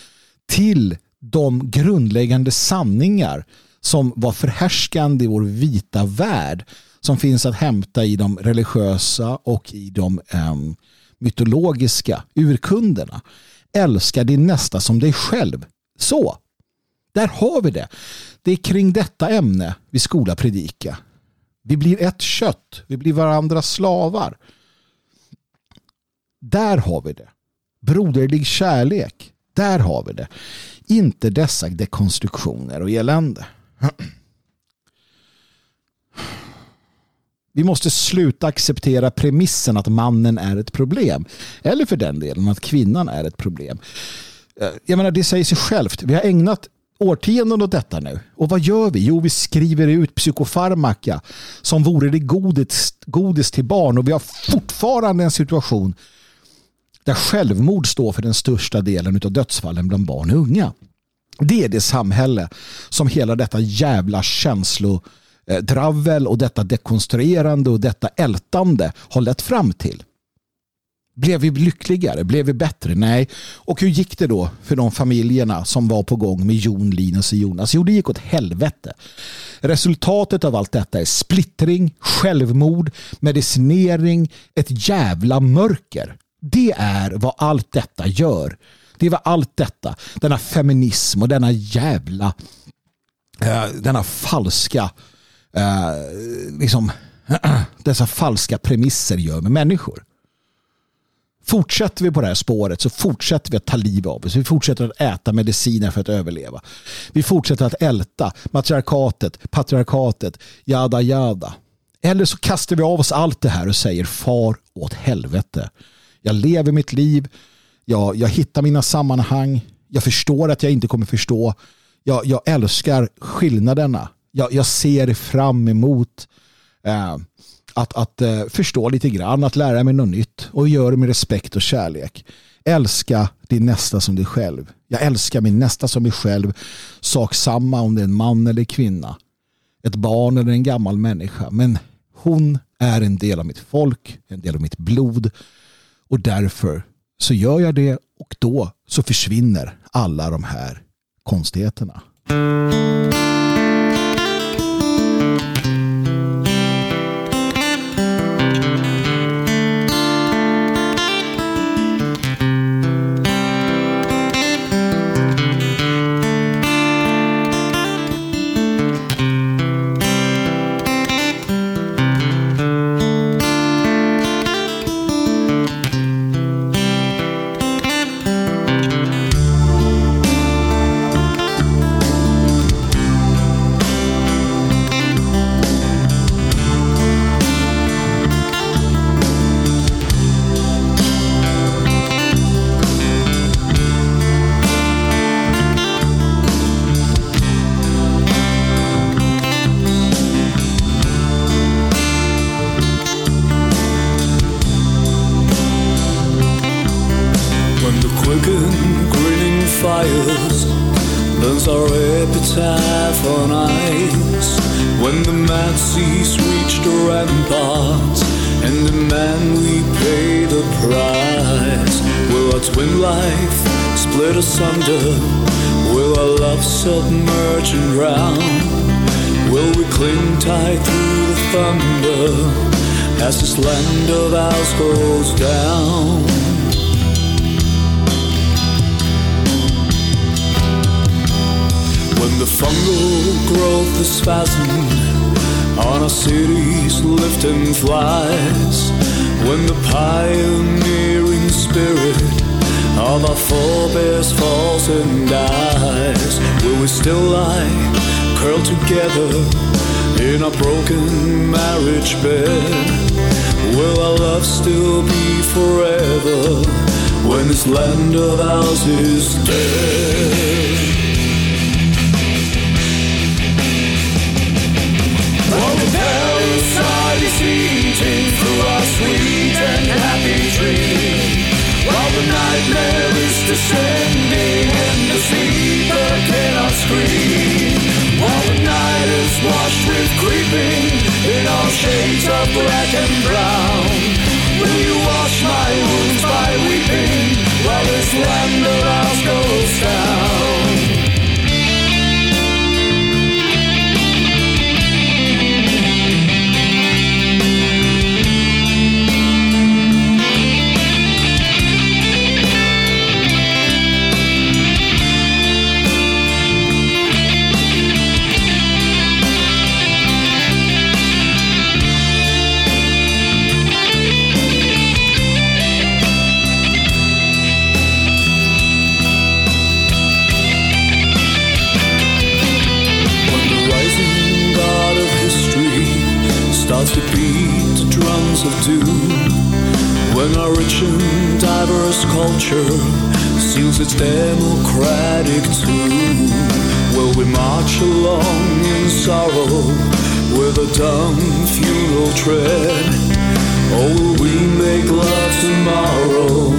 till de grundläggande sanningar som var förhärskande i vår vita värld som finns att hämta i de religiösa och i de um, mytologiska urkunderna. Älska din nästa som dig själv. Så, där har vi det. Det är kring detta ämne vi skola predika. Vi blir ett kött. Vi blir varandras slavar. Där har vi det. Broderlig kärlek. Där har vi det. Inte dessa dekonstruktioner och elände. Vi måste sluta acceptera premissen att mannen är ett problem. Eller för den delen att kvinnan är ett problem. Eh, jag menar, det säger sig självt. Vi har ägnat årtionden åt detta nu. Och vad gör vi? Jo, vi skriver ut psykofarmaka som vore det godis, godis till barn. Och vi har fortfarande en situation där självmord står för den största delen av dödsfallen bland barn och unga. Det är det samhälle som hela detta jävla Eh, dravel och detta dekonstruerande och detta ältande har lett fram till. Blev vi lyckligare? Blev vi bättre? Nej. Och hur gick det då för de familjerna som var på gång med Jon, Linus och Jonas? Jo, det gick åt helvete. Resultatet av allt detta är splittring, självmord, medicinering, ett jävla mörker. Det är vad allt detta gör. Det var allt detta, denna feminism och denna jävla, eh, denna falska, eh, liksom, (clears throat) dessa falska premisser gör med människor. Fortsätter vi på det här spåret så fortsätter vi att ta liv av oss. Vi fortsätter att äta mediciner för att överleva. Vi fortsätter att älta matriarkatet, patriarkatet, jada jada. Eller så kastar vi av oss allt det här och säger far åt helvete. Jag lever mitt liv, jag, jag hittar mina sammanhang, jag förstår att jag inte kommer förstå. Jag, jag älskar skillnaderna. Jag, jag ser fram emot eh, att, att eh, förstå lite grann, att lära mig något nytt och göra det med respekt och kärlek. Älska din nästa som dig själv. Jag älskar min nästa som mig själv. Sak samma om det är en man eller kvinna. Ett barn eller en gammal människa. Men hon är en del av mitt folk, en del av mitt blod. Och därför så gör jag det och då så försvinner alla de här konstigheterna. land of ours goes down. When the fungal growth is
spasmed on our cities lifting flies, when the pioneering spirit of our forebears falls and dies, will we still lie curled together? in a broken marriage bed. Will our love still be forever when this land of ours is
dead? While the parasite is eating through our sweet and happy dream, while the nightmare is
descending and the sleeper cannot scream. Is washed with creeping in all shades of black and brown. Will you wash my wounds by weeping while this land of culture seals its democratic tomb, will we march along in sorrow with a dumb funeral tread? Or will we make love tomorrow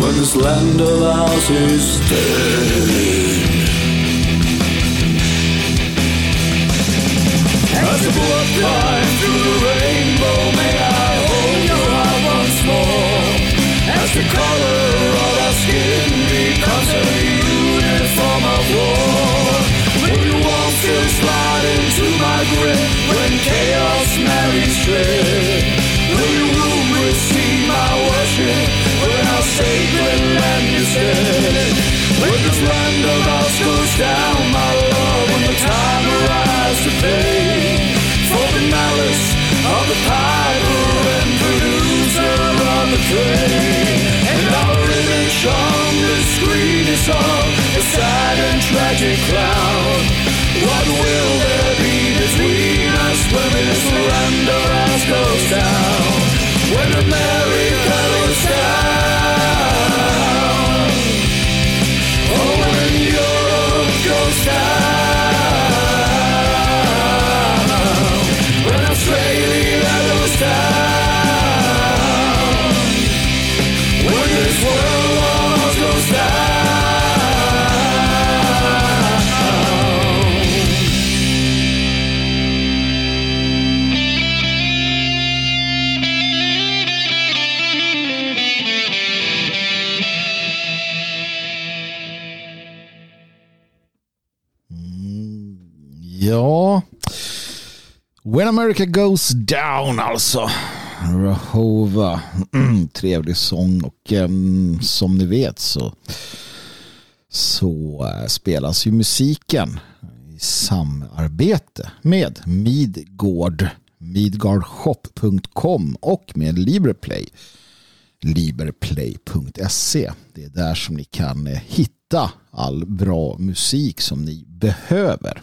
when this land of ours is dead? As the blood climbs through the rainbow, may I hold your heart once more. As the color becomes a uniform of war. Will slide into my grip when chaos marries dread? Will receive my worship when our sacred land is dead? When of ours goes down, my love, when the time arrives to pay for the malice of the and the. Of a sad and tragic clown. What will there be between us when this land of goes down? America Goes Down
alltså. Rahova. Mm, trevlig sång och um, som ni vet så, så uh, spelas ju musiken i samarbete med Midgård, midgardshop.com och med Liberplay, liberplay.se. Det är där som ni kan uh, hitta all bra musik som ni behöver.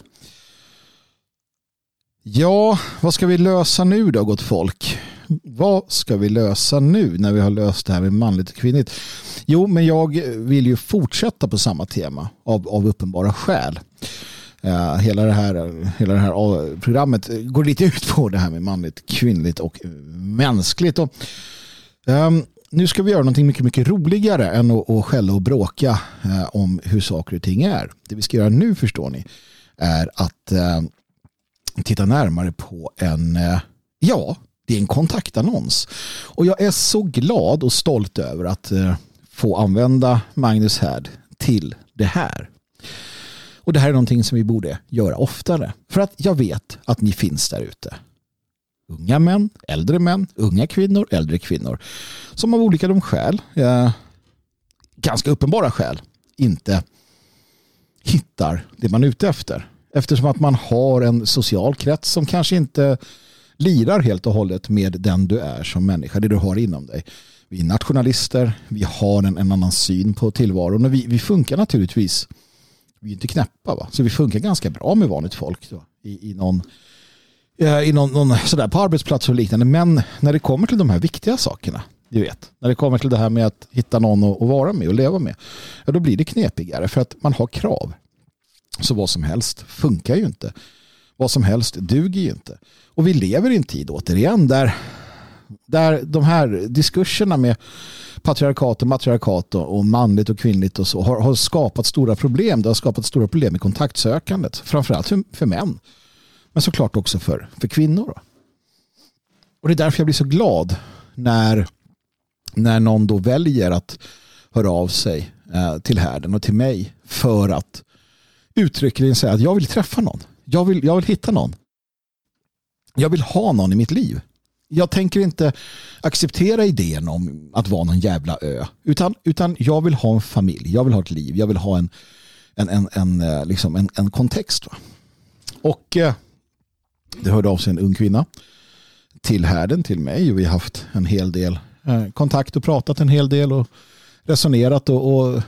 Ja, vad ska vi lösa nu då gott folk? Vad ska vi lösa nu när vi har löst det här med manligt och kvinnligt? Jo, men jag vill ju fortsätta på samma tema av, av uppenbara skäl. Uh, hela, det här, hela det här uh, programmet går lite ut på det här med manligt, kvinnligt och mänskligt. Och, um, nu ska vi göra någonting mycket, mycket roligare än att, att skälla och bråka uh, om hur saker och ting är. Det vi ska göra nu förstår ni är att uh, titta närmare på en, eh, ja, det är en kontaktannons. Och jag är så glad och stolt över att eh, få använda Magnus Härd till det här. Och det här är någonting som vi borde göra oftare. För att jag vet att ni finns där ute. Unga män, äldre män, unga kvinnor, äldre kvinnor. Som av olika de skäl, eh, ganska uppenbara skäl, inte hittar det man är ute efter. Eftersom att man har en social krets som kanske inte lirar helt och hållet med den du är som människa, det du har inom dig. Vi är nationalister, vi har en, en annan syn på tillvaron och vi, vi funkar naturligtvis, vi är inte knäppa va, så vi funkar ganska bra med vanligt folk då, i, i någon eh, i någon, någon sådär på arbetsplats och liknande. Men när det kommer till de här viktiga sakerna, du vet, när det kommer till det här med att hitta någon att, att vara med och leva med, ja, då blir det knepigare för att man har krav. Så vad som helst funkar ju inte. Vad som helst duger ju inte. Och vi lever i en tid återigen där Där de här diskurserna med patriarkat och matriarkat och manligt och kvinnligt och så har, har skapat stora problem. Det har skapat stora problem i kontaktsökandet. Framförallt för, för män. Men såklart också för, för kvinnor. Och det är därför jag blir så glad när, när någon då väljer att höra av sig eh, till härden och till mig för att uttryckligen säga att jag vill träffa någon. Jag vill, jag vill hitta någon. Jag vill ha någon i mitt liv. Jag tänker inte acceptera idén om att vara någon jävla ö. Utan, utan jag vill ha en familj. Jag vill ha ett liv. Jag vill ha en, en, en, en, eh, liksom en, en kontext. Va? Och eh, det hörde av sig en ung kvinna till härden, till mig. Och vi har haft en hel del eh, kontakt och pratat en hel del och resonerat. Och, och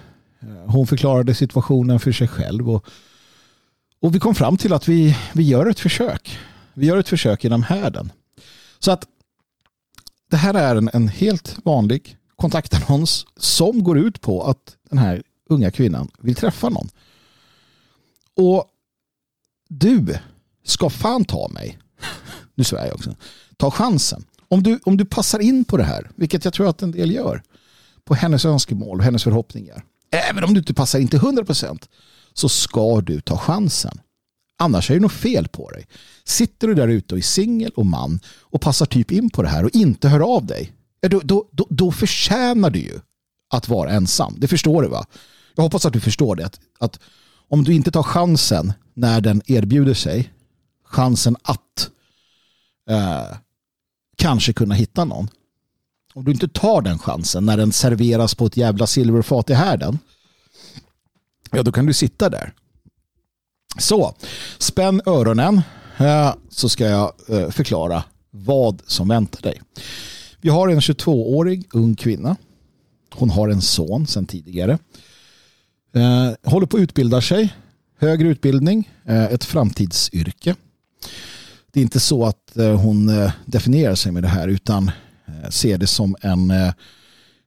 Eh, hon förklarade situationen för sig själv. Och, och vi kom fram till att vi, vi gör ett försök. Vi gör ett försök inom härden. Så att det här är en, en helt vanlig kontaktannons som går ut på att den här unga kvinnan vill träffa någon. Och du ska fan ta mig. (laughs) Nu svär jag också. Ta chansen. Om du, om du passar in på det här, vilket jag tror att en del gör, på hennes önskemål och hennes förhoppningar. Även om du inte passar in till 100% så ska du ta chansen. Annars är det något fel på dig. Sitter du där ute och är singel och man och passar typ in på det här och inte hör av dig, då, då, då, då förtjänar du ju att vara ensam. Det förstår du va? Jag hoppas att du förstår det. Att, att om du inte tar chansen när den erbjuder sig, chansen att eh, kanske kunna hitta någon. Om du inte tar den chansen när den serveras på ett jävla silverfat i härden, ja då kan du sitta där så, spänn öronen eh, så ska jag eh, förklara vad som väntar dig. Vi har en 22-årig ung kvinna. Hon har en son sedan tidigare. Eh, håller på att utbilda sig. Högre utbildning, ett framtidsyrke. Det är inte så att hon definierar sig med det här utan ser det som en, eh,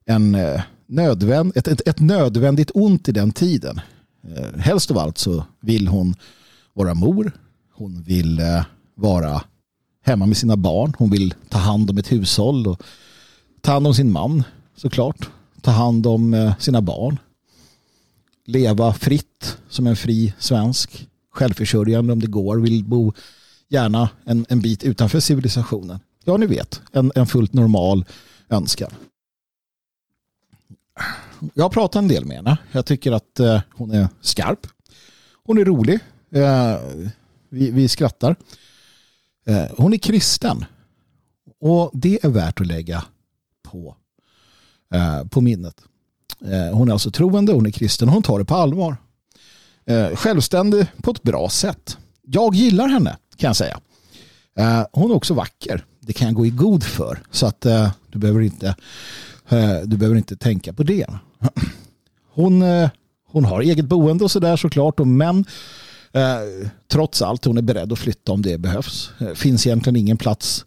en eh, nödvänd, ett, ett, ett nödvändigt ont i den tiden. Eh, helst av allt så vill hon vara mor. Hon vill vara hemma med sina barn. Hon vill ta hand om ett hushåll och ta hand om sin man såklart. Ta hand om sina barn. Leva fritt som en fri svensk. Självförsörjande om det går. Vill bo gärna en, en bit utanför civilisationen. Ja, ni vet. En, en fullt normal önskan jag har pratat en del med henne. Jag tycker att eh, hon är skarp. Hon är rolig. Eh, vi, vi skrattar. Eh, hon är kristen. Och det är värt att lägga på, eh, på minnet. Eh, hon är alltså troende, hon är kristen och hon tar det på allvar. Eh, självständig på ett bra sätt. Jag gillar henne kan jag säga. Eh, hon är också vacker. Det kan jag gå i god för. Så att eh, du behöver inte eh, du behöver inte tänka på det. Hon, eh, hon har eget boende och sådär såklart. Men eh, trots allt hon är beredd att flytta om det behövs. Det eh, finns egentligen ingen plats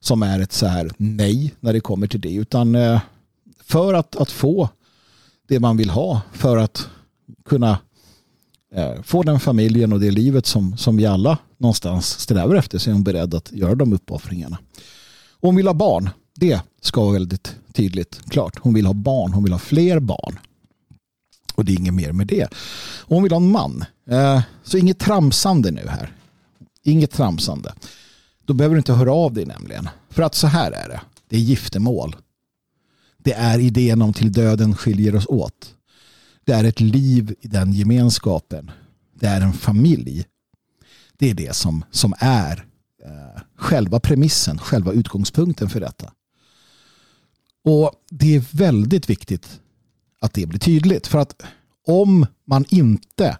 som är ett så här nej när det kommer till det. Utan eh, för att, att få det man vill ha. För att kunna Får få den familjen och det livet som, som vi alla någonstans strävar efter så är hon beredd att göra de uppoffringarna. Och hon vill ha barn. Det ska vara väldigt tydligt klart. Hon vill ha barn, hon vill ha fler barn. Och det är inget mer med det. Och hon vill ha en man. Eh, så inget tramsande nu här. Inget tramsande. Då behöver du inte höra av dig nämligen. För att så här är det. Det är giftermål. Det är idén om till döden skiljer oss åt. Det är ett liv i den gemenskapen. Det är en familj. Det är det som, som är eh, själva premissen, själva utgångspunkten för detta. Och det är väldigt viktigt att det blir tydligt. För att om man inte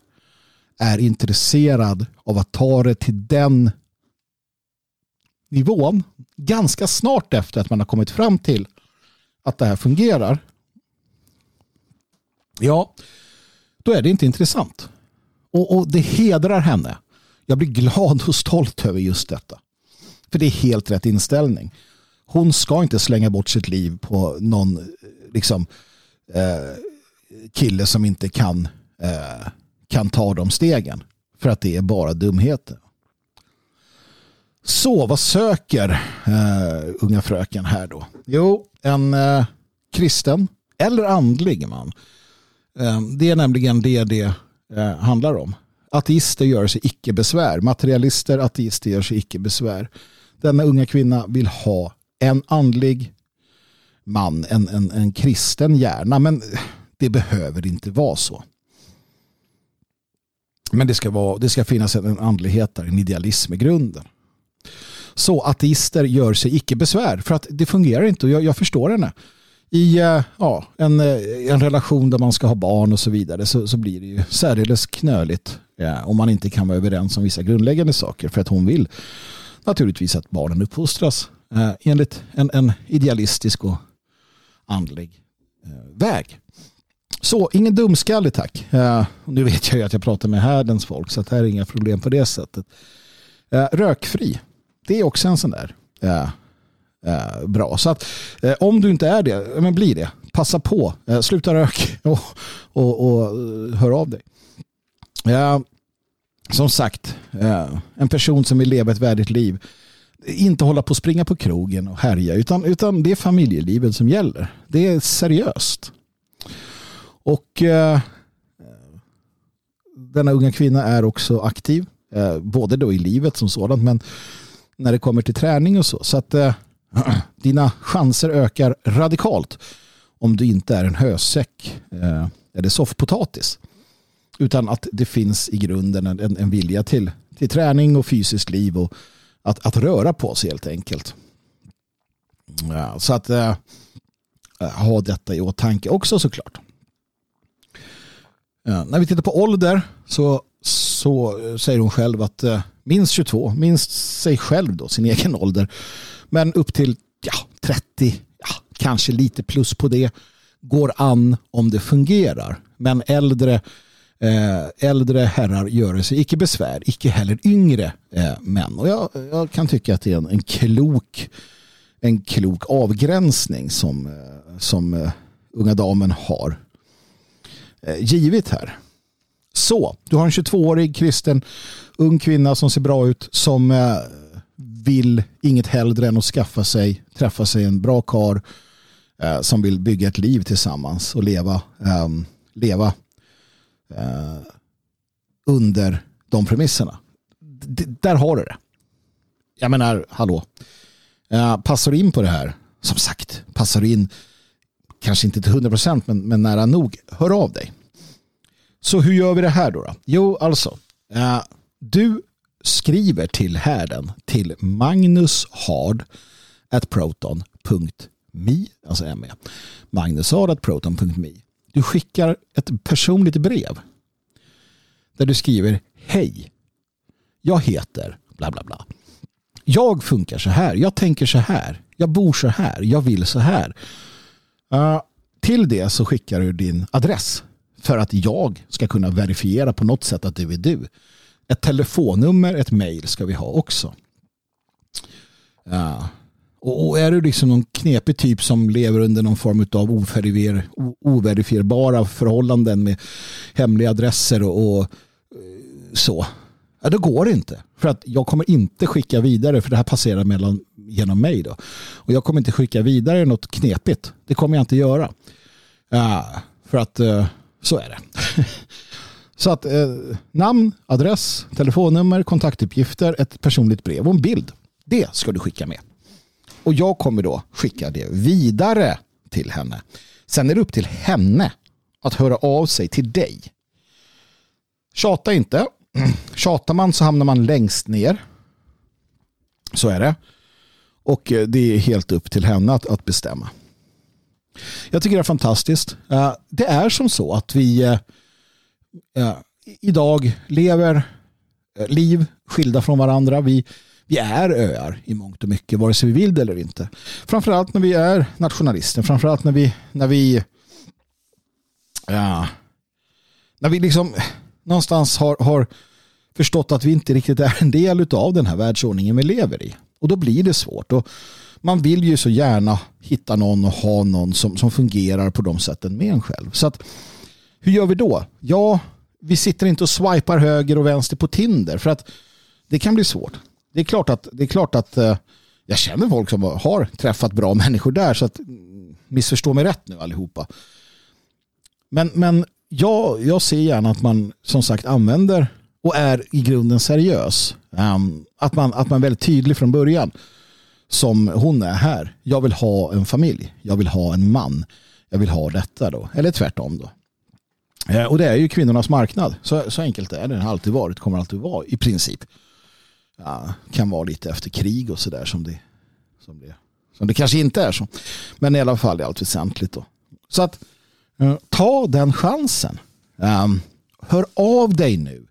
är intresserad av att ta det till den nivån ganska snart efter att man har kommit fram till att det här fungerar. Ja, då är det inte intressant. Och, och det hedrar henne. Jag blir glad och stolt över just detta. För det är helt rätt inställning hon ska inte slänga bort sitt liv på någon liksom, eh, kille som inte kan, eh, kan ta de stegen. För att det är bara dumheter. Så vad söker eh, unga fröken här då? Jo, en eh, kristen eller andlig man. Ehm, det är nämligen det det eh, handlar om. Ateister gör sig icke besvär. Materialister, ateister gör sig icke besvär. Denna unga kvinna vill ha en andlig man, en, en, en kristen hjärna. Men det behöver inte vara så. Men det ska, vara, det ska finnas en andlighet där, en idealism i grunden. Så ateister gör sig icke besvär för att det fungerar inte och jag, jag förstår henne. I eh, ja, en, eh, en relation där man ska ha barn och så vidare så, så blir det ju särdeles knöligt ja, om man inte kan vara överens om vissa grundläggande saker för att hon vill naturligtvis att barnen uppfostras eh, enligt en, en idealistisk och andlig eh, väg. Så, ingen dumskalle tack. Eh, nu vet jag ju att jag pratar med härdens folk så att det här är inga problem på det sättet. Eh, rökfri, det är också en sån där eh, bra. Så att eh, om du inte är det, men bli det. Passa på, eh, sluta rök (laughs) och, och, och eh, hör av dig. som sagt, en person som vill leva ett värdigt liv inte hålla på att springa på krogen och härja utan, utan det är familjelivet som gäller. Det är seriöst. Och eh, denna unga kvinna är också aktiv. Eh, både då i livet som sådant men när det kommer till träning och så. Så att eh, (clears throat) dina chanser ökar radikalt om du inte är en hösäck eh, eller soffpotatis. Utan att det finns i grunden en, en vilja till, till träning och fysiskt liv och att, att röra på sig helt enkelt. Ja, så att eh, ha detta i åtanke också såklart. Ja, när vi tittar på ålder så, så säger hon själv att eh, minst 22, minst sig själv då, sin egen (laughs) ålder. Men upp till ja, 30, ja, kanske lite plus på det, går an om det fungerar. Men äldre, eh, äldre herrar gör sig icke besvär, icke heller yngre eh, män. Och jag, jag, kan tycka att det är en, en klok en klok avgränsning som, eh, som eh, unga damen har Eh, här. Så, du har en 22-årig kristen ung kvinna som ser bra ut som eh, vill inget hellre än att skaffa sig, träffa sig en bra kar eh, som vill bygga ett liv tillsammans och leva, ehm, leva eh, under de premisserna. D där har du det. Jag menar, hallå. Eh, passar du in på det här, som sagt, passar du in kanske inte till 100% men, men nära nog, hör av dig. Så hur gör vi det här då? då? Jo, alltså, uh, du skriver till härden till magnushard at proton.me alltså me. magnushard at proton.me Du skickar ett personligt brev där du skriver Hej, jag heter bla bla bla. Jag funkar så här, jag tänker så här, jag bor så här, jag vill så här. Uh, till det så skickar du din adress för att jag ska kunna verifiera på något sätt att det är du. Ett telefonnummer, ett mail ska vi ha också. Ja. och, är du liksom någon knepig typ som lever under någon form av overifier, overifierbara förhållanden med hemliga adresser och, och eh, så. Ja, då går det inte. För att jag kommer inte skicka vidare för det här passerar mellan, genom mig. Då. Och jag kommer inte skicka vidare något knepigt. Det kommer jag inte göra. Ja, för att eh, så är det. (laughs) så att eh, namn, adress, telefonnummer, kontaktuppgifter, ett personligt brev och en bild. Det ska du skicka med. Och jag kommer då skicka det vidare till henne. Sen är det upp till henne att höra av sig till dig. Tjata inte. (clears throat) Tjatar man så hamnar man längst ner. Så är det. Och eh, det är helt upp till henne att, att bestämma. Jag tycker det är fantastiskt. Eh, det är som så att vi eh, eh, idag lever eh, liv skilda från varandra. Vi, vi är öar i mångt och mycket, vare sig vi vill det eller inte. Framförallt när vi är nationalister, framförallt när vi, när vi, ja, när vi liksom någonstans har, har förstått att vi inte riktigt är en del av den här världsordningen vi lever i. Och då blir det svårt. Och man vill ju så gärna hitta någon och ha någon som, som fungerar på de sätten med en själv. Så att, hur gör vi då? Ja, vi sitter inte och swipar höger och vänster på Tinder för att det kan bli svårt. Det är klart att, det är klart att eh, jag känner folk som har träffat bra människor där så att mm, missförstå mig rätt nu allihopa. Men, men jag, jag ser gärna att man som sagt använder och är i grunden seriös. Ehm, att, man, att man är väldigt tydlig från början som hon är här. Jag vill ha en familj. Jag vill ha en man. Jag vill ha detta då. Eller tvärtom då. Eh, och det är ju kvinnornas marknad. Så, så enkelt är det. Det har alltid varit. Kommer alltid vara i princip. Ja, kan vara lite efter krig och sådär som det, som, det, som det kanske inte är så. Men i alla fall i allt väsentligt då. Så att eh, ta den chansen. Um, hör av dig nu.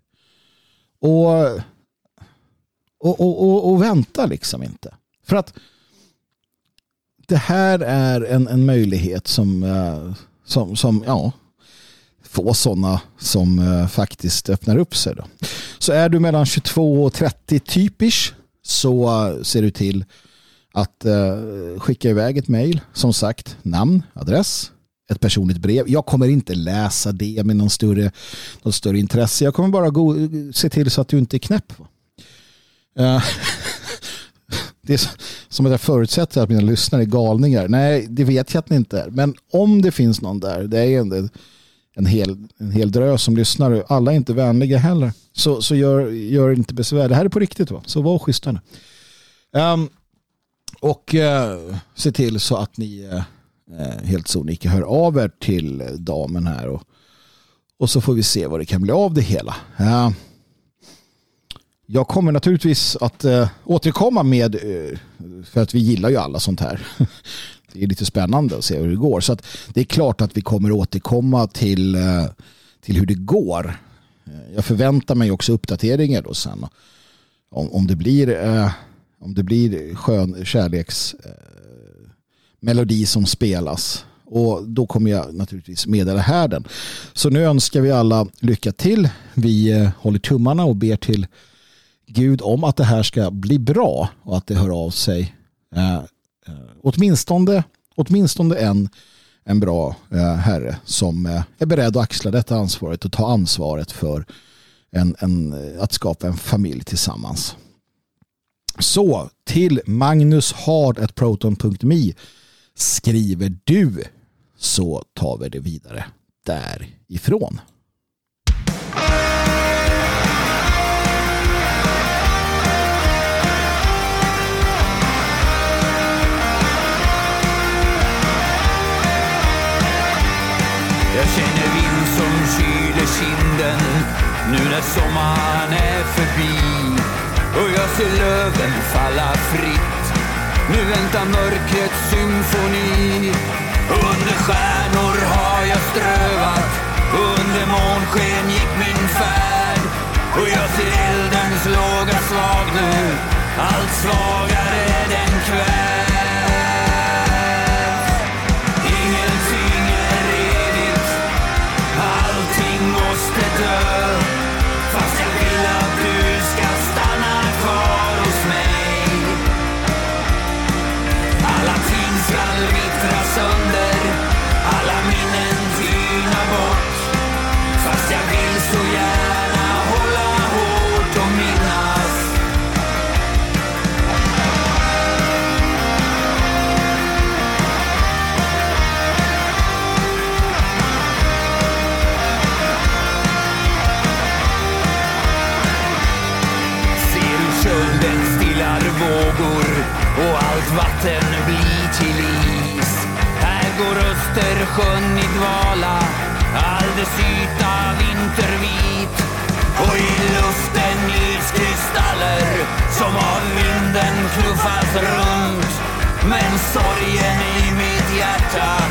Och, och, och, och, och vänta liksom inte. För att det här är en, en möjlighet som, uh, som, som ja, få sådana som eh, faktiskt öppnar upp sig. Då. Så är du mellan 22 och 30 typisch så eh, ser du till att eh, skicka iväg ett mejl. Som sagt, namn, adress, ett personligt brev. Jag kommer inte läsa det med någon större, någon större intresse. Jag kommer bara go- se till så att du inte är knäpp. (laughs) det är som att jag förutsätter att mina lyssnare är galningar. Nej, det vet jag att ni inte är. Men om det finns någon där, det är ändå en, hel, en hel drös som lyssnar. Alla är inte vänliga heller. Så, så gör, gör inte besvär. Det här är på riktigt. Va? Så var schyssta nu. Um, och uh, se till så att ni uh, helt sonika hör av er till damen här. Och, och så får vi se vad det kan bli av det hela. Uh, jag kommer naturligtvis att återkomma med, för att vi gillar ju alla sånt här. (laughs) Det är lite spännande att se hur det går. Så att det är klart att vi kommer återkomma till, eh, till hur det går. Eh, jag förväntar mig också uppdateringar då sen. Om, om det blir, eh, om det blir skön kärleksmelodi som spelas. Och då kommer jag naturligtvis meddela härden. Så nu önskar vi alla lycka till. Vi håller tummarna och ber till Gud om att det här ska bli bra och att det hör av sig eh, åtminstone, åtminstone en, en bra eh, herre som eh, är beredd att axla detta ansvaret och ta ansvaret för en, en, eh, att skapa en familj tillsammans. Så till magnushard.proton.me skriver du så tar vi det vidare därifrån.
Jag känner vind som kyler kinden nu när sommaren är förbi. Och jag ser löven falla fritt. Nu väntar mörkrets symfoni. Under stjärnor har jag strövat. Under månsken gick min färd. Och jag ser eldens låga slag nu. Allt svagare den kväll. Allt vatten blir till is. Här går Östersjön i dvala, all dess yta vintervit. Och i luften iskristaller som av vinden knuffas runt. Men sorgen i mitt hjärta,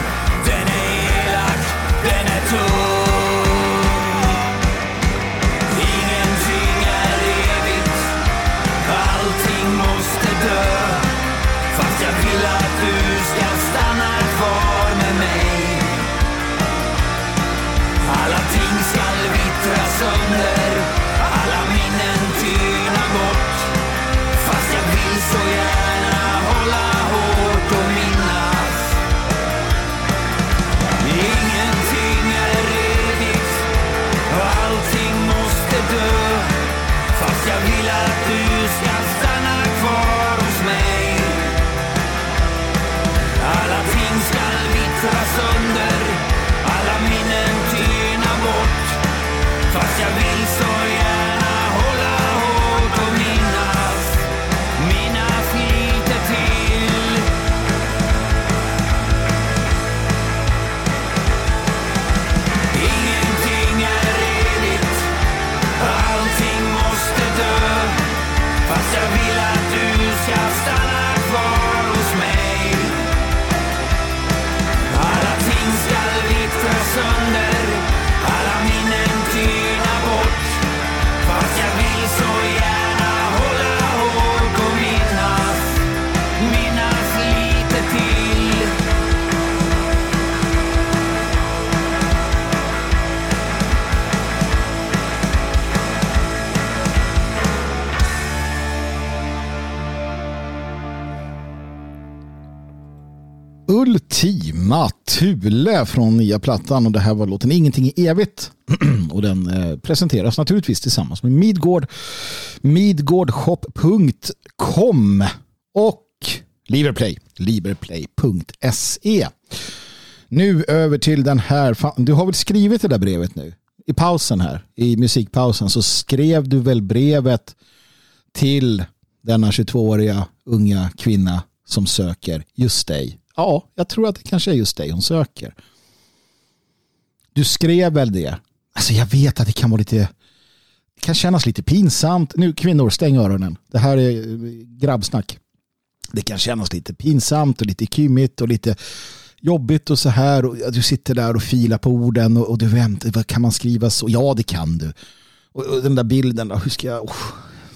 Ultima Thule från nya plattan och det här var låten Ingenting är evigt. (clears throat) Och den eh, presenteras naturligtvis tillsammans med Midgård midgårdshop.com och Liverplay liverplay.se Nu över till den här du har väl skrivit det där brevet nu? I pausen här i musikpausen så skrev du väl brevet till denna 22-åriga unga kvinna som söker just dig. Ja, jag tror att det kanske är just dig hon söker. Du skrev väl det? Alltså jag vet att det kan vara lite det kan kännas lite pinsamt. Nu kvinnor, stäng öronen. Det här är eh, grabbsnack. Det kan kännas lite pinsamt och lite kymigt och lite jobbigt och så här. Och du sitter där och filar på orden och, och du väntar. Kan man skriva så? Ja, det kan du. Och, och den där bilden, hur ska jag... Oh,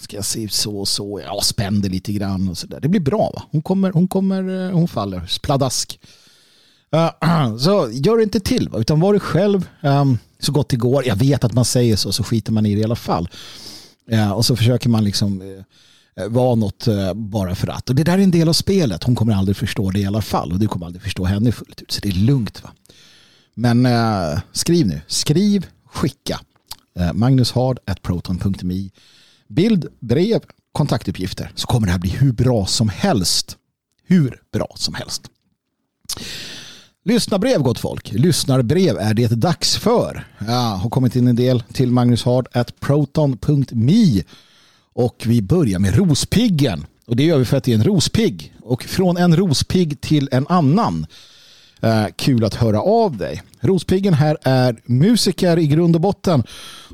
ska jag se så och så? Ja, spände lite grann och så där. Det blir bra va? Hon kommer, hon kommer, eh, hon faller. Pladask. Uh, (clears throat) så gör det inte till, va? utan var du själv um, så gott det går. Jag vet att man säger så, så skiter man i det i alla fall. Uh, och så försöker man liksom uh, vara något bara för att. Och det där är en del av spelet. Hon kommer aldrig förstå det i alla fall. Och du kommer aldrig förstå henne fullt ut. Så det är lugnt. va. Men skriv nu. Skriv, skicka. Uh, Magnushard.proton.me bild, brev, kontaktuppgifter så kommer det här bli hur bra som helst. Hur bra som helst. Lyssnarbrev gott folk. Lyssnarbrev är det dags för. Ja, har kommit in en del till magnushard.proton.me och vi börjar med rospiggen. Och det gör vi för att det är en rospigg. Och från en rospigg till en annan. Eh, kul att höra av dig. Rospiggen här är musiker i grund och botten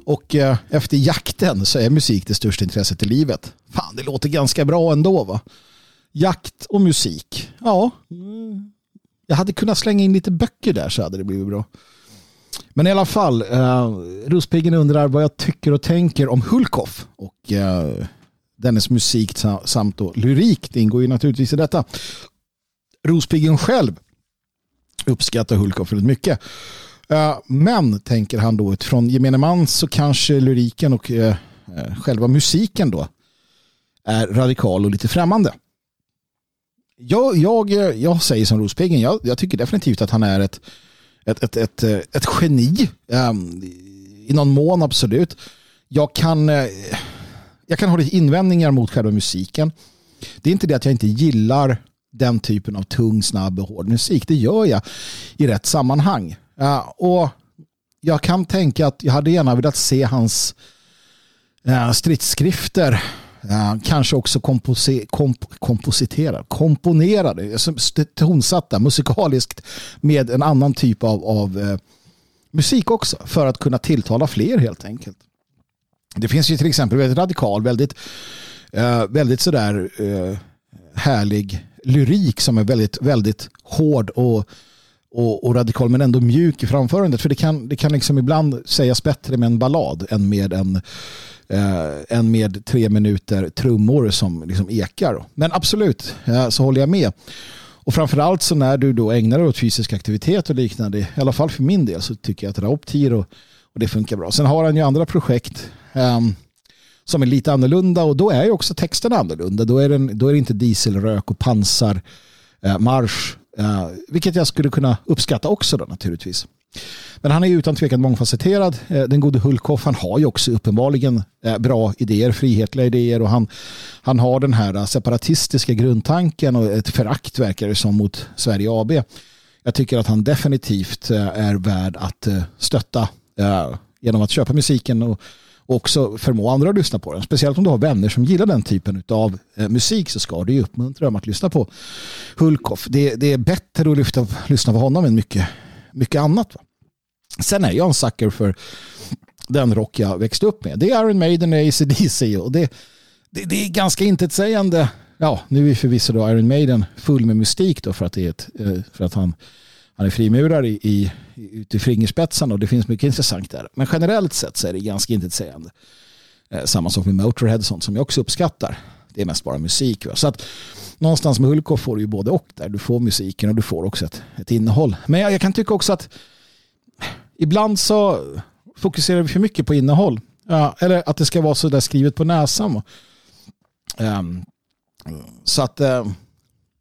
och eh, efter jakten så är musik det största intresset i livet. Fan, det låter ganska bra ändå va? Jakt och musik. Ja, mm. jag hade kunnat slänga in lite böcker där så hade det blivit bra. Men i alla fall, eh, Rospiggen undrar vad jag tycker och tänker om Hulkoff och eh, dennes musik samt då lyrik. Det ingår ju naturligtvis i detta. Rospiggen själv uppskattar Hulkoff väldigt mycket. Eh, men, tänker han då, utifrån gemene man så kanske lyriken och eh, eh, själva musiken då är radikal och lite främmande. Jag, jag, jag säger som Rospiggen, jag, jag tycker definitivt att han är ett, ett, ett, ett, ett geni. Ehm, I någon mån absolut. Jag kan, jag kan ha lite invändningar mot själva musiken. Det är inte det att jag inte gillar den typen av tung, snabb och hård musik. Det gör jag i rätt sammanhang. Uh, och jag kan tänka att jag hade gärna velat se hans eh, uh, stridsskrifter uh, eh, kanske också kompose, komp, kompositera, komponerade, alltså tonsatta musikaliskt med en annan typ av, av eh, musik också för att kunna tilltala fler helt enkelt. Det finns ju till exempel väldigt radikal, väldigt, väldigt sådär härlig lyrik som är väldigt, väldigt hård och och, och, radikal men ändå mjuk i framförandet. För det kan, det kan liksom ibland sägas bättre med en ballad än med en eh, än med tre minuter trummor som liksom ekar. Men absolut, eh, så håller jag med. Och framförallt så när du då ägnar dig åt fysisk aktivitet och liknande, i alla fall för min del, så tycker jag att Rauptir och, och det funkar bra. Sen har han ju andra projekt eh, som är lite annorlunda och då är ju också texten annorlunda. Då är, den, då är det inte dieselrök och pansar eh, marsch eh, vilket jag skulle kunna uppskatta också då naturligtvis. Men han är ju utan tvekan mångfacetterad. Eh, den gode Hulkoff, han har ju också uppenbarligen eh, bra idéer, frihetliga idéer och han, han har den här eh, separatistiska grundtanken och ett förakt verkar det som mot Sverige AB. Jag tycker att han definitivt är värd att stötta genom att köpa musiken och också förmå andra att lyssna på den. Speciellt om du har vänner som gillar den typen av eh, musik så ska du uppmuntra dem att lyssna på Hulkoff. Det, det är bättre att lyfta, lyssna på honom än mycket, mycket annat. Va? Sen är jag en sucker för den rock jag växte upp med. Det är Iron Maiden och ACDC och det, det, det är ganska intetsägande. Ja, nu är förvisso då Iron Maiden full med mystik då för att, det är ett, eh, för att han han är frimurare i, i, ute i fingerspetsarna och det finns mycket intressant där. Men generellt sett så är det ganska intetsägande. Eh, samma sak med Motorhead sånt som jag också uppskattar. Det är mest bara musik. Va? Så att någonstans med Hulkoff får du ju både och där. Du får musiken och du får också ett, ett innehåll. Men jag, jag kan tycka också att ibland så fokuserar vi för mycket på innehåll. Ja, eller att det ska vara så där skrivet på näsan. Um, så att uh,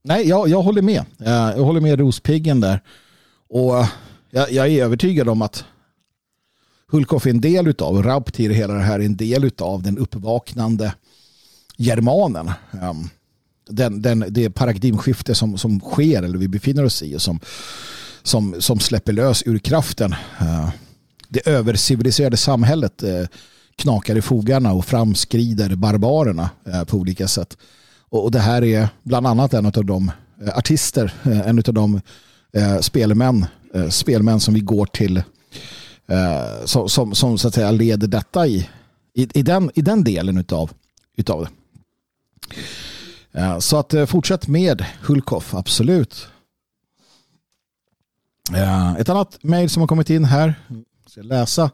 nej, jag, jag håller med. Eh, jag håller med Rospiggen där. Och eh, jag, jag är övertygad om att Hulkoff är en del utav, Rauptir hela det här är en del utav den uppvaknande germanen. Ehm, den, den, det paradigmskifte som, som sker eller vi befinner oss i och som, som, som släpper lös ur kraften. Ehm, det överciviliserade samhället eh, knakar i fogarna och framskrider barbarerna eh, på olika sätt. Och, det här är bland annat en av de artister, en av de Eh, spelmän, eh, spelmän som vi går till eh, som, som, som, så att säga leder detta i, i, i, den, i den delen utav, utav det. Så att eh, fortsätt med Hulkoff, absolut. Ett annat mejl som har kommit in här. Ska läsa.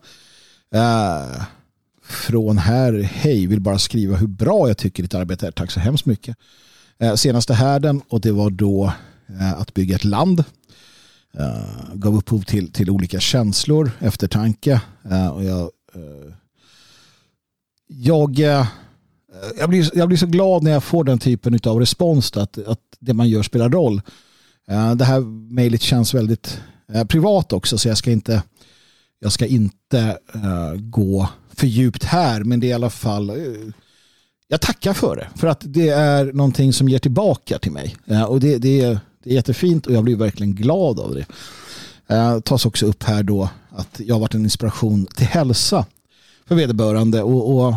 Från här. Hej, vill bara skriva hur bra jag tycker ditt arbete är. Tack så hemskt mycket. Senaste härden och det var då att bygga ett land. Eh, gav upphov till, till olika känslor, eftertanke. Eh, och jag, eh, jag jag blir, jag blir så glad när jag får den typen av respons att, att det man gör spelar roll. Det här mejlet känns väldigt privat också så jag ska inte, jag ska inte uh, gå för djupt här men det är i alla fall uh, jag tackar för det för att det är någonting som ger tillbaka till mig och det, det, är, det är jättefint och jag blir verkligen glad av det. Eh, tas också upp här då att jag har varit en inspiration till hälsa för vederbörande och, och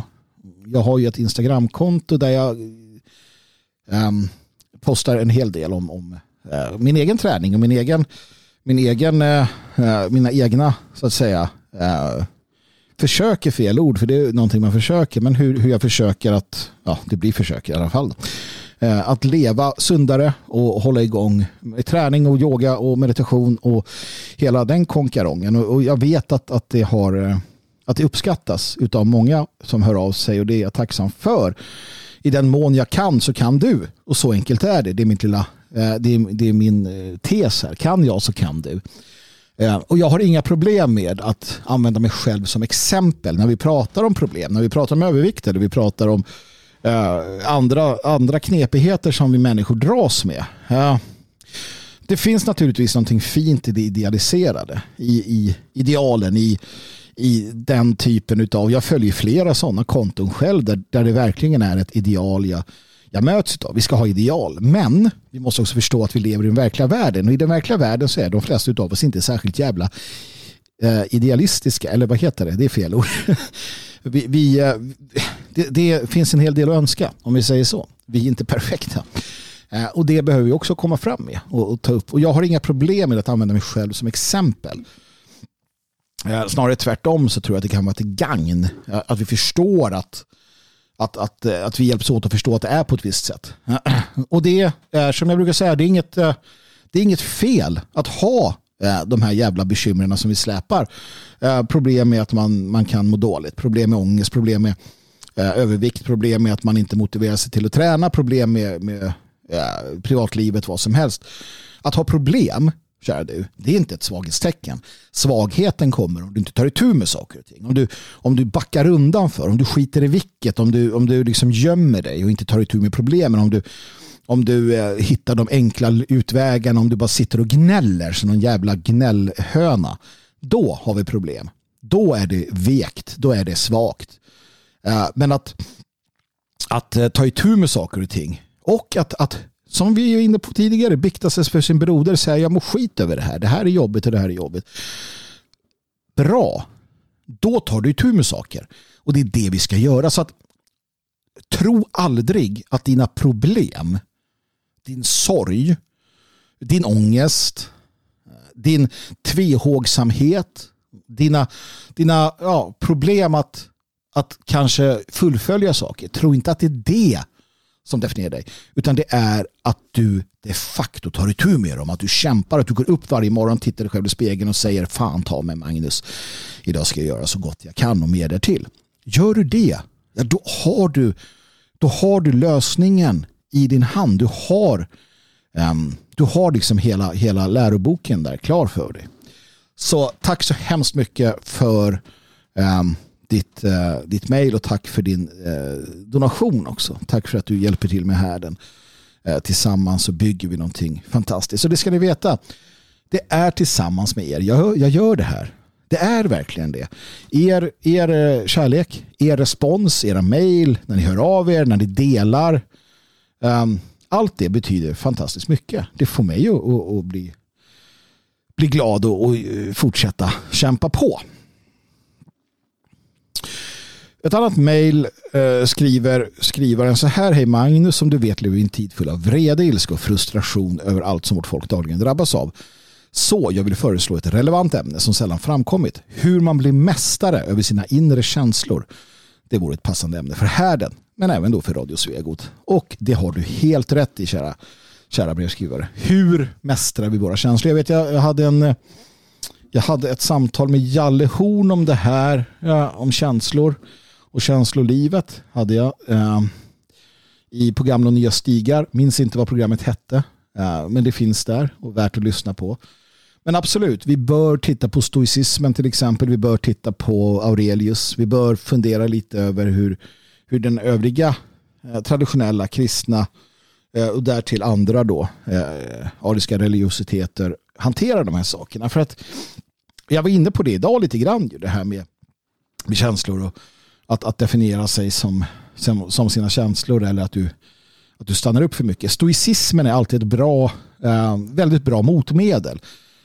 jag har ju ett Instagramkonto där jag eh, postar en hel del om, om eh, min egen träning och min egen, min egen, eh, eh mina egna så att säga eh, försök är fel ord för det är någonting man försöker men hur, hur jag försöker att, ja det blir försök i alla fall Eh, att leva sundare och hålla igång med träning och yoga och meditation och hela den konkarongen och jag vet att, att det har eh, att det uppskattas av många som hör av sig och det är jag tacksam för. I den mån jag kan så kan du. Och så enkelt är det. Det är, mitt lilla, eh, det är, det är min tes här. Kan jag så kan du. Och jag har inga problem med att använda mig själv som exempel när vi pratar om problem, när vi pratar om övervikt eller vi pratar om Eh, andra, andra knepigheter som vi människor dras med. Det finns naturligtvis någonting fint i det idealiserade, i, i idealen, i, i den typen av, jag följer flera sådana konton själv där, där det verkligen är ett ideal jag, jag möts av. Vi ska ha ideal, men vi måste också förstå att vi lever i den verkliga världen och i den verkliga världen så är de flesta av oss inte särskilt jävla eh, idealistiska, eller vad heter det? Det är fel ord. (laughs) vi, vi eh, det, det, finns en hel del att önska, om vi säger så. Vi är inte perfekta. Eh, och det behöver vi också komma fram med och, och ta upp. Och jag har inga problem med att använda mig själv som exempel. Eh, snarare tvärtom så tror jag att det kan vara till gagn. Att vi förstår att, att, att, att vi hjälps åt att förstå att det är på ett visst sätt. Och det är som jag brukar säga, det är inget, det är inget fel att ha Eh, de här jävla bekymren som vi släpar. Eh, problem med att man, man kan må dåligt, problem med ångest, problem med eh, övervikt, problem med att man inte motiverar sig till att träna, problem med, med privatlivet, vad som helst. Att ha problem kära du, det är inte ett svaghetstecken. Svagheten kommer om du inte tar itu med saker och ting. Om du, om du backar undan för, om du skiter i vilket, om du, om du liksom gömmer dig och inte tar itu med problemen, om du, om du eh, hittar de enkla utvägarna, om du bara sitter och gnäller som någon jävla gnällhöna, då har vi problem. Då är det vekt, då är det svagt. Eh, men att, att eh, ta itu med saker och ting och att, att som vi är inne på tidigare, bikta sig för sin broder, säga jag mår skit över det här, det här är jobbigt och det här är jobbigt. Bra, då tar du tur med saker. Och det är det vi ska göra. Så att tro aldrig att dina problem, din sorg, din ångest, din tvehågsamhet, dina, dina ja, problem att, att kanske fullfölja saker. Tro inte att det är det som definierar dig. Utan det är att du de facto tar itu med dem. Att du kämpar, att du går upp varje morgon, tittar dig själv i spegeln och säger fan ta mig Magnus. Idag ska jag göra så gott jag kan och mer därtill. Gör du det, ja, då, har du, då har du lösningen i din hand. Du har, um, du har liksom hela, hela läroboken där klar för dig. Så tack så hemskt mycket för um, ditt, uh, ditt mail och tack för din uh, donation också. Tack för att du hjälper till med härden. Uh, tillsammans så bygger vi någonting fantastiskt. Så det ska ni veta. Det är tillsammans med er. Jag, jag gör det här. Det är verkligen det. Er, er kärlek, er respons, era mejl, när ni hör av er, när ni delar. Um, allt det betyder fantastiskt mycket. Det får mig att, att, att bli, bli glad och, och eh, fortsätta kämpa på. Ett annat mejl eh, skriver skrivaren så här. Hej Magnus, som du vet lever vi i en tid full av vrede, ilska och frustration över allt som vårt folk dagligen drabbas av. Så jag vill föreslå ett relevant ämne som sällan framkommit. Hur man blir mästare över sina inre känslor. Det vore ett passande ämne för härden, men även då för Radio Svegot. Och det har du helt rätt i, kära, kära brevskrivare. Hur mästrar vi våra känslor? Jag vet, jag, jag hade en... Jag hade ett samtal med Jalle Horn om det här, ja, om känslor och känslolivet hade jag eh, i programmet och nya stigar. Minns inte vad programmet hette, eh, men det finns där och värt att lyssna på. Men absolut, vi bör titta på stoicismen till exempel. Vi bör titta på Aurelius. Vi bör fundera lite över hur, hur den övriga eh, traditionella kristna eh, och därtill andra då eh, ariska religiositeter hanterar de här sakerna. För att jag var inne på det idag lite grann, det här med, med känslor och att, att definiera sig som, som, som, sina känslor eller att du, att du stannar upp för mycket. Stoicismen är alltid ett bra, väldigt bra motmedel.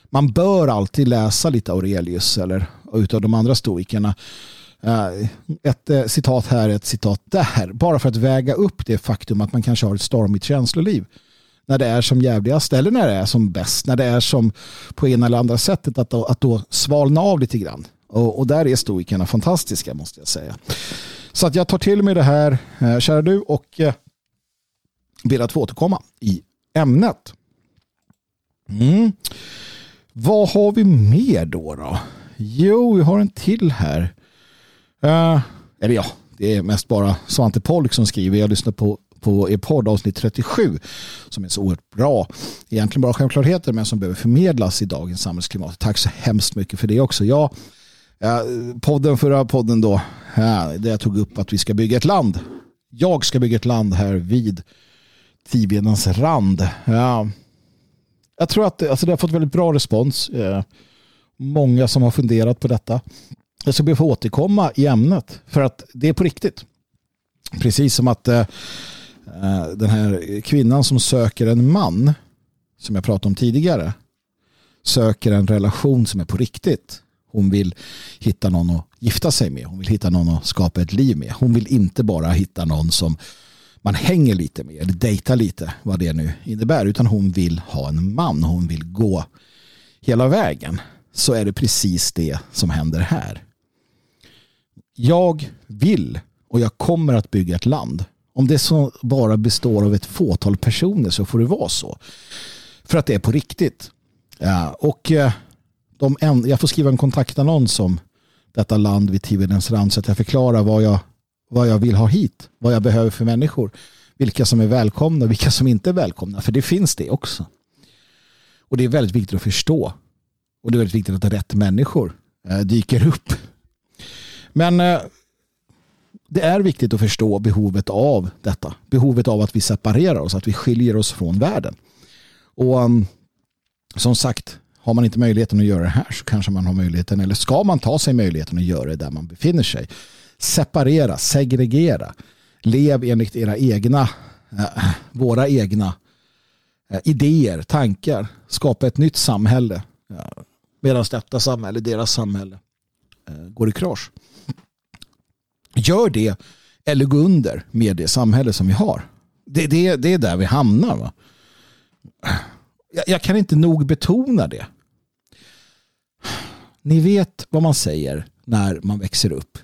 Man bör alltid läsa lite Aurelius eller utav de andra stoikerna. Eh, ett eh, citat här, ett citat där. Bara för att väga upp det faktum att man kanske har ett stormigt känsloliv när det är som jävligast eller när det är som bäst. När det är som på ena eller andra sättet att då, att då svalna av lite grann. Och, och där är stoikerna fantastiska måste jag säga. Så att jag tar till mig det här, eh, kära du, och ber att få återkomma i ämnet. Mm. Vad har vi mer då? då? Jo, vi har en till här. Uh, eller ja, det är mest bara Svante Polk som skriver. Jag lyssnar på, på er podd avsnitt 37 som är så oerhört bra. Egentligen bara självklarheter men som behöver förmedlas i dagens samhällsklimat. Tack så hemskt mycket för det också. Jag Ja, eh, podden, förra podden då, där jag tog upp att vi ska bygga ett land. Jag ska bygga ett land här vid Tivedens rand. Ja, jag tror att alltså det har fått väldigt bra respons. Eh, många som har funderat på detta. Jag ska be att få återkomma i ämnet för att det är på riktigt. Precis som att eh, eh, den här kvinnan som söker en man som jag pratade om tidigare söker en relation som är på riktigt. Hon vill hitta någon att gifta sig med. Hon vill hitta någon att skapa ett liv med. Hon vill inte bara hitta någon som man hänger lite med eller dejtar lite vad det nu innebär utan hon vill ha en man. Hon vill gå hela vägen. Så är det precis det som händer här. Jag vill och jag kommer att bygga ett land. Om det så bara består av ett fåtal personer så får det vara så. För att det är på riktigt. Ja, och eh, de en, jag får skriva en kontaktannons om detta land vid Tivedens rand så att jag förklarar vad jag, vad jag vill ha hit, vad jag behöver för människor, vilka som är välkomna och vilka som inte är välkomna, för det finns det också. Och det är väldigt viktigt att förstå. Och det är väldigt viktigt att rätt människor eh, dyker upp. Men eh, det är viktigt att förstå behovet av detta. Behovet av att vi separerar oss, att vi skiljer oss från världen. Och ehm, som sagt, har man inte möjligheten att göra det här så kanske man har möjligheten eller ska man ta sig möjligheten att göra det där man befinner sig. Separera, segregera. Lev enligt era egna, eh, våra egna eh, idéer, tankar. Skapa ett nytt samhälle. Medan detta samhälle, deras samhälle, går i krasch. Gör det eller gå under med det samhälle som vi har. Det, det, det är där vi hamnar. Va? Jag, jag kan inte nog betona det. Ni vet vad man säger när man växer upp.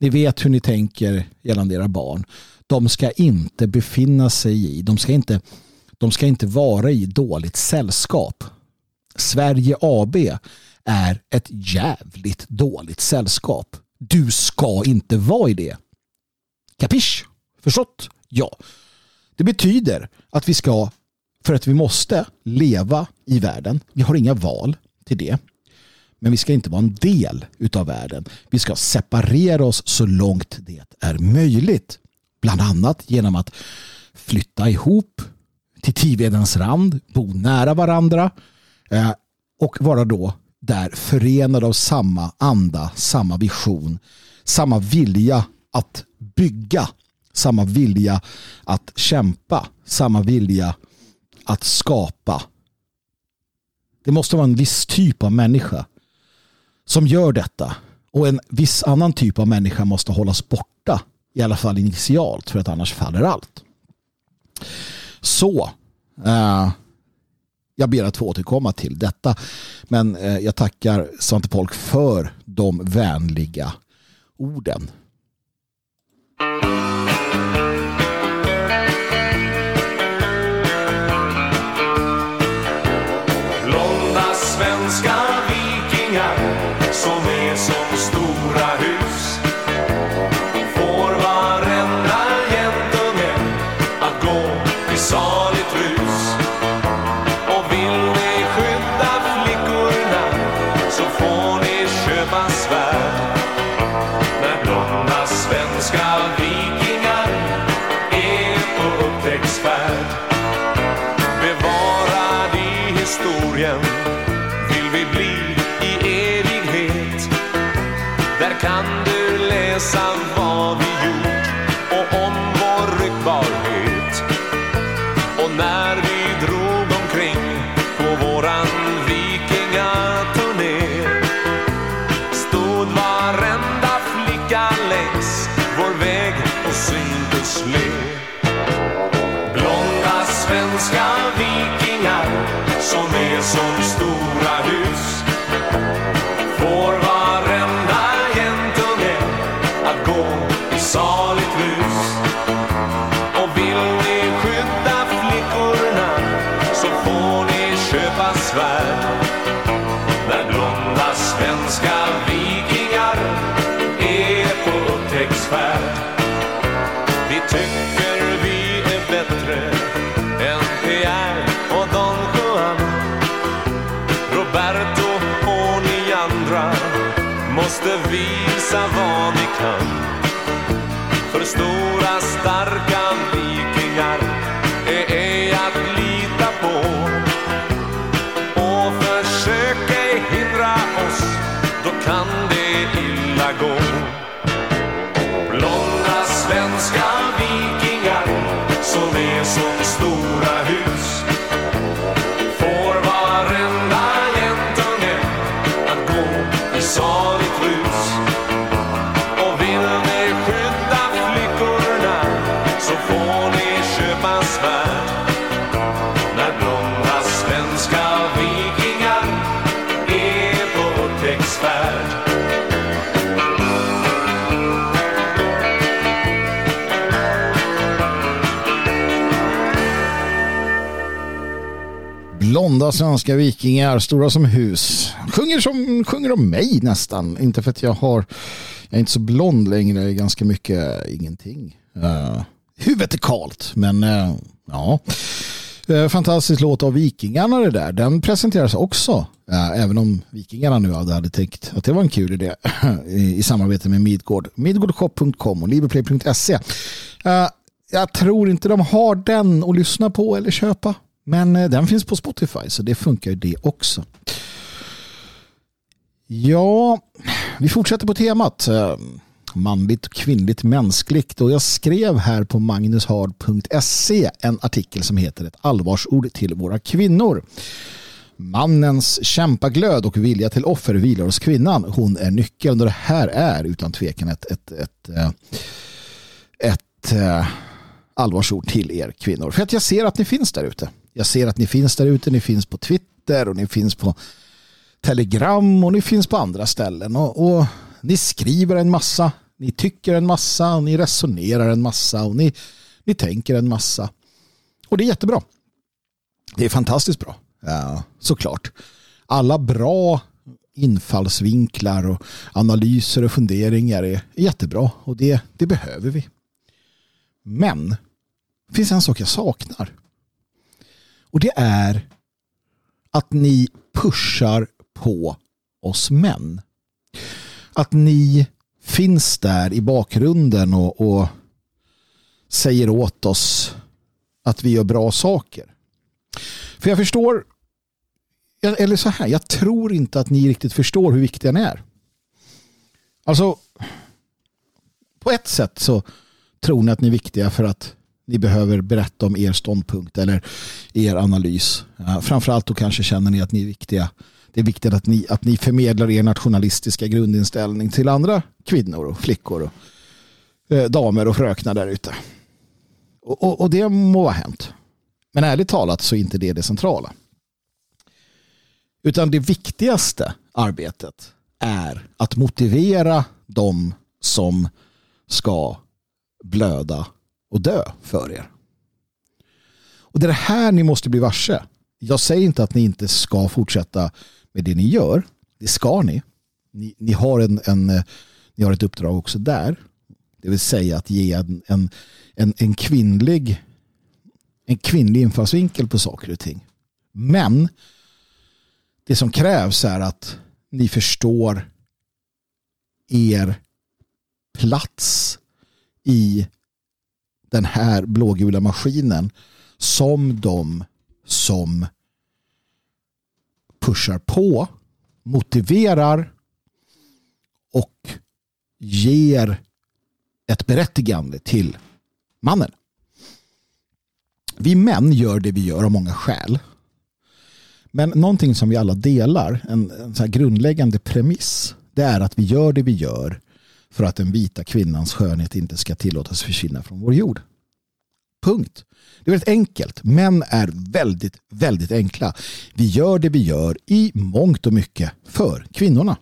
Ni vet hur ni tänker gällande era barn. De ska inte befinna sig i, de ska inte, de ska inte vara i dåligt sällskap. Sverige AB är ett jävligt dåligt sällskap. Du ska inte vara i det. Kapisch? Förstått? Ja. Det betyder att vi ska, för att vi måste leva i världen. Vi har inga val till det. Men vi ska inte vara en del utav världen. Vi ska separera oss så långt det är möjligt. Bland annat genom att flytta ihop till Tivedens rand, bo nära varandra eh, och vara då där förenade av samma anda, samma vision, samma vilja att bygga, samma vilja att kämpa, samma vilja att skapa. Det måste vara en viss typ av människa som gör detta och en viss annan typ av människa måste hållas borta i alla fall initialt för att annars faller allt. Så uh, jag ber att få återkomma till detta. Men eh, jag tackar Svante Polk för de vänliga orden.
För Blonda svenska vikingar, stora
som hus. Sjunger, som, sjunger om mig nästan. Inte för att jag har, jag är inte så blond längre, ganska mycket eh, ingenting. Uh, huvudet är kalt, men uh, ja. Uh, fantastisk låt av Vikingarna det där. Den presenteras också, uh, även om Vikingarna nu hade, hade tänkt att det var en kul idé (laughs) i, i samarbete med Midgård. Midgårdshop.com och liberplay.se. Uh, jag tror inte de har den att lyssna på eller köpa. Men eh, den finns på Spotify så det funkar ju det också. Ja, vi fortsätter på temat eh, manligt, kvinnligt, mänskligt och jag skrev här på magnushard.se en artikel som heter ett allvarsord till våra kvinnor. Mannens kämpaglöd och vilja till offer vilar hos kvinnan. Hon är nyckeln och det här är utan tvekan ett, ett, ett, eh, ett, ett allvarsord till er kvinnor. För att jag ser att ni finns där ute. Jag ser att ni finns där ute. Ni finns på Twitter och ni finns på Telegram och ni finns på andra ställen. Och, och ni skriver en massa. Ni tycker en massa och ni resonerar en massa och ni, ni tänker en massa. Och det är jättebra. Det är fantastiskt bra. Ja, såklart. Alla bra infallsvinklar och analyser och funderingar är jättebra och det, det behöver vi. Men det finns en sak jag saknar. Och det är att ni pushar på oss män. Att ni finns där i bakgrunden och, och säger åt oss att vi gör bra saker. För jag förstår, eller så här, jag tror inte att ni riktigt förstår hur viktiga ni är. Alltså, på ett sätt så tror ni att ni är viktiga för att ni behöver berätta om er ståndpunkt eller er analys. Eh, framförallt då kanske känner ni att ni är viktiga. Det är viktigt att ni, att ni förmedlar er nationalistiska grundinställning till andra kvinnor och flickor och eh, damer och fröknar där ute. Och, och, och, det må ha hänt. Men ärligt talat så är inte det det centrala. Utan det viktigaste arbetet är att motivera de som ska blöda och dö för er. Och det är det här ni måste bli varse. Jag säger inte att ni inte ska fortsätta med det ni gör. Det ska ni. Ni, ni har, en, en, eh, ni har ett uppdrag också där. Det vill säga att ge en, en, en, en kvinnlig en kvinnlig infallsvinkel på saker och ting. Men det som krävs är att ni förstår er plats i den här blågula maskinen som de som pushar på, motiverar och ger ett berättigande till mannen. Vi män gör det vi gör av många skäl. Men någonting som vi alla delar, en, en så grundläggande premiss, det är att vi gör det vi gör för att den vita kvinnans skönhet inte ska tillåtas försvinna från vår jord. Punkt. Det är väldigt enkelt. Män är väldigt, väldigt enkla. Vi gör det vi gör i mångt och mycket för kvinnorna.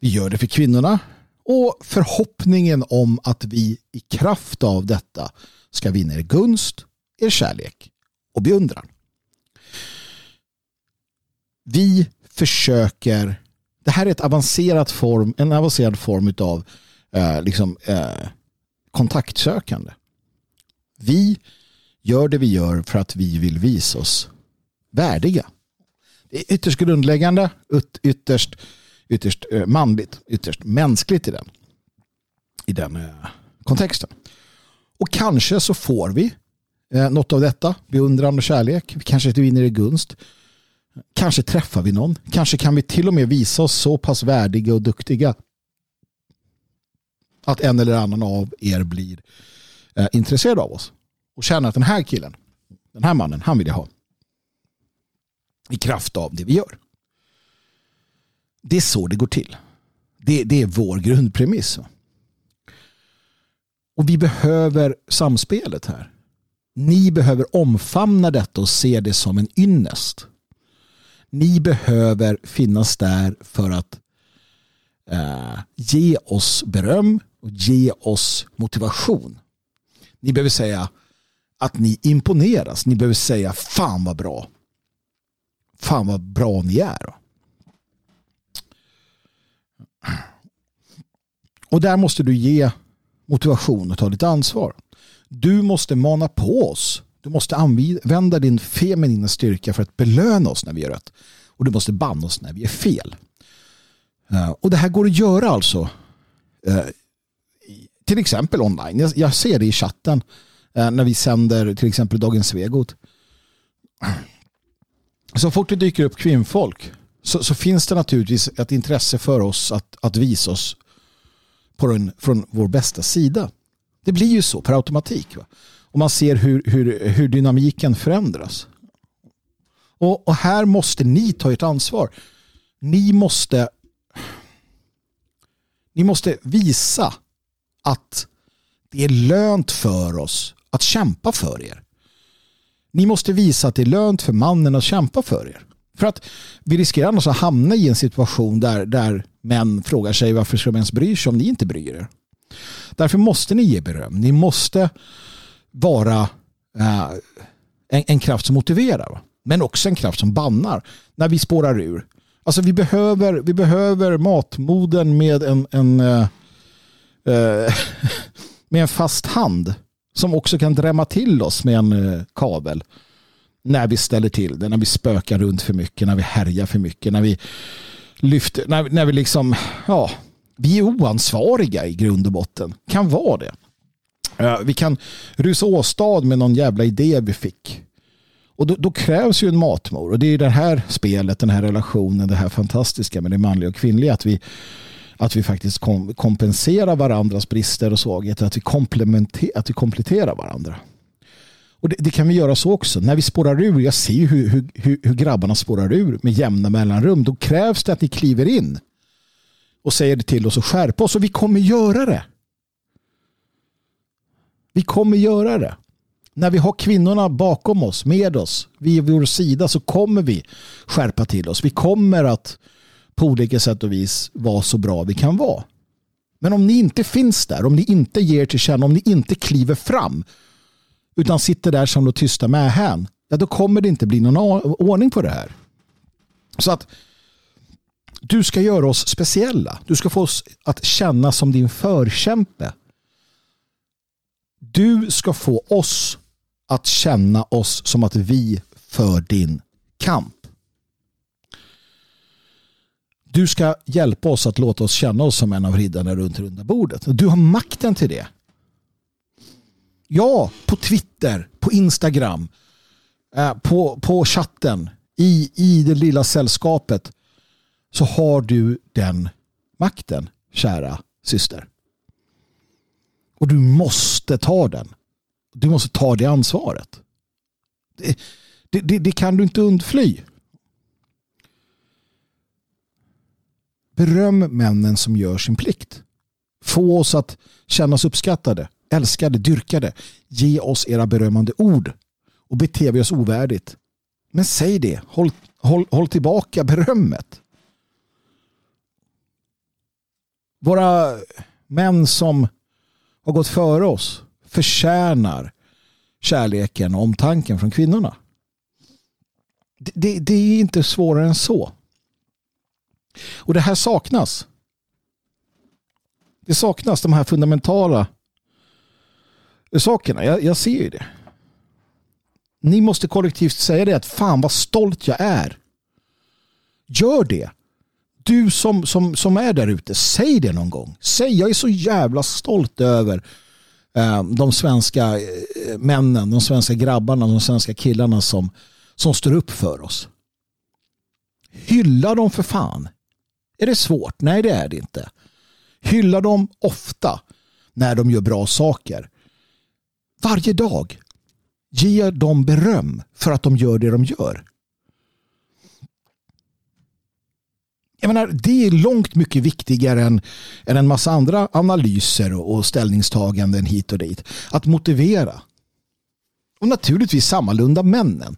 Vi gör det för kvinnorna och förhoppningen om att vi i kraft av detta ska vinna er gunst, er kärlek och beundran. Vi försöker, det här är ett avancerat form, en avancerad form av eh, liksom, eh, kontaktsökande. Vi gör det vi gör för att vi vill visa oss värdiga. Det är ytterst grundläggande, ytterst, ytterst eh, manligt, ytterst mänskligt i den, i den eh, kontexten. Och kanske så får vi eh, något av detta, beundran och kärlek. Vi Kanske inte vinner i gunst. Kanske träffar vi någon. Kanske kan vi till och med visa oss så pass värdiga och duktiga att en eller annan av er blir eh, intresserad av oss och känner att den här killen, den här mannen, han vill jag ha. I kraft av det vi gör. Det är så det går till. Det, det är vår grundpremiss. Och vi behöver samspelet här. Ni behöver omfamna detta och se det som en ynnest. Ni behöver finnas där för att eh, ge oss beröm och ge oss motivation. Ni behöver säga att ni imponeras. Ni behöver säga fan vad bra. Fan vad bra ni är. Och där måste du ge motivation och ta ditt ansvar. Du måste mana på oss. Du måste använda din feminina styrka för att belöna oss när vi gör rätt. Och du måste banna oss när vi är fel. Eh, och det här går att göra alltså. Eh, till exempel online. Jag ser det i chatten eh, när vi sänder till exempel Dagens Svegot. Så fort det dyker upp kvinnfolk så, så, finns det naturligtvis ett intresse för oss att, att visa oss på den, från vår bästa sida. Det blir ju så per automatik. Va? Och man ser hur, hur, hur dynamiken förändras. Och, och här måste ni ta ert ansvar. Ni måste ni måste visa att det är lönt för oss att kämpa för er. Ni måste visa att det är lönt för mannen att kämpa för er. För att vi riskerar annars att hamna i en situation där, där män frågar sig varför ska man ens bry sig om ni inte bryr er. Därför måste ni ge beröm. Ni måste vara eh, en, en, kraft som motiverar. Men också en kraft som bannar när vi spårar ur. Alltså vi behöver, vi behöver matmoden med en, en, äh, (laughs) med en fast hand som också kan drämma till oss med en eh, kabel när vi ställer till det, när vi spökar runt för mycket, när vi härjar för mycket, när vi lyfter, när, när vi liksom, ja, vi är oansvariga i grund och botten. Kan vara det. Vi kan rusa åstad med någon jävla idé vi fick. Och då, då krävs ju en matmor. Och det är det här spelet, den här relationen, det här fantastiska med det manliga och kvinnliga. Att vi, att vi faktiskt kom, kompenserar varandras brister och svagheter. Att vi, komplementer, att vi kompletterar varandra. Och det, det kan vi göra så också. När vi spårar ur, jag ser ju hur, hur, hur, hur grabbarna spårar ur med jämna mellanrum. Då krävs det att ni kliver in och säger det till oss och skärpa oss. Och vi kommer göra det. Vi kommer göra det. När vi har kvinnorna bakom oss, med oss, vid vår sida så kommer vi skärpa till oss. Vi kommer att på olika sätt och vis vara så bra vi kan vara. Men om ni inte finns där, om ni inte ger till känna, om ni inte kliver fram utan sitter där som de tysta mähän, ja då kommer det inte bli någon ordning på det här. Så att du ska göra oss speciella. Du ska få oss att känna som din förkämpe. Du ska få oss att känna oss som att vi för din kamp. Du ska hjälpa oss att låta oss känna oss som en av riddarna runt runda bordet. Du har makten till det. Ja, på Twitter, på Instagram, eh, på, på chatten, i, i det lilla sällskapet så har du den makten, kära syster. Och du måste ta den. Du måste ta det ansvaret. Det, det, det, det kan du inte undfly. Beröm männen som gör sin plikt. Få oss att känna oss uppskattade, älskade, dyrkade. Ge oss era berömmande ord och bete vi oss ovärdigt. Men säg det, håll, håll, håll tillbaka berömmet. Våra män som har gått före oss förtjänar kärleken och omtanken från kvinnorna. Det, det, det, är inte svårare än så. Och det här saknas. Det saknas de här fundamentala sakerna. Jag, jag ser ju det. Ni måste kollektivt säga det att fan vad stolt jag är. Gör det. Du som, som, som är där ute, säg det någon gång. Säg jag är så jävla stolt över eh, de svenska eh, männen, de svenska grabbarna, de svenska killarna som, som står upp för oss. Hylla dem för fan. Är det svårt? Nej, det är det inte. Hylla dem ofta när de gör bra saker. Varje dag. Ge dem beröm för att de gör det de gör. Jag menar, det är långt mycket viktigare än, än en massa andra analyser och, och ställningstaganden hit och dit. Att motivera. Och naturligtvis sammalunda männen.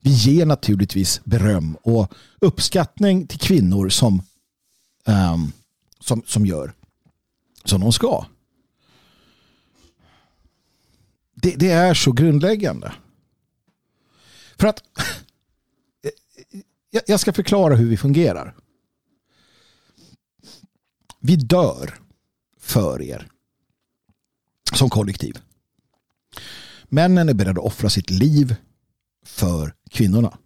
Vi ger naturligtvis beröm och uppskattning till kvinnor som, um, som, som gör som de ska. Det, det är så grundläggande. För att (laughs) jag ska förklara hur vi fungerar. Vi dör för er som kollektiv. Männen är beredda att offra sitt liv för kvinnorna.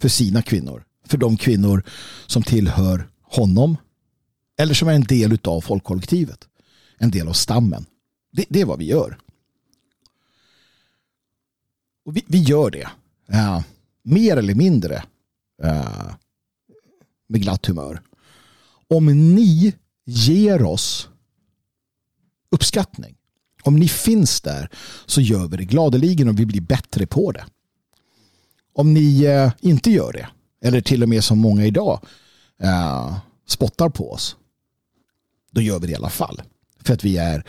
För sina kvinnor. För de kvinnor som tillhör honom eller som är en del av folkkollektivet. En del av stammen. Det, det är vad vi gör. Och vi, vi gör det. Uh, mer eller mindre uh, med glatt humör. Om ni ger oss uppskattning. Om ni finns där så gör vi det gladeligen och vi blir bättre på det. Om ni eh, inte gör det, eller till och med som många idag eh, spottar på oss, då gör vi det i alla fall. För att vi är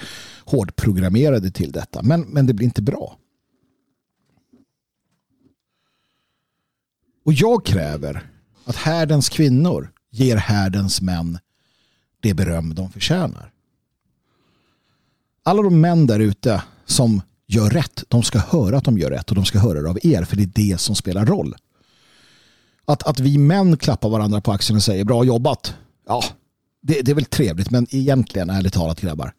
hårdprogrammerade till detta. Men, men det blir inte bra. Och jag kräver att härdens kvinnor ger härdens män det beröm de förtjänar. Alla de män där ute som gör rätt, de ska höra att de gör rätt och de ska höra det av er för det är det som spelar roll. Att, att vi män klappar varandra på axeln och säger bra jobbat. Ja, det, det är väl trevligt men egentligen ärligt talat grabbar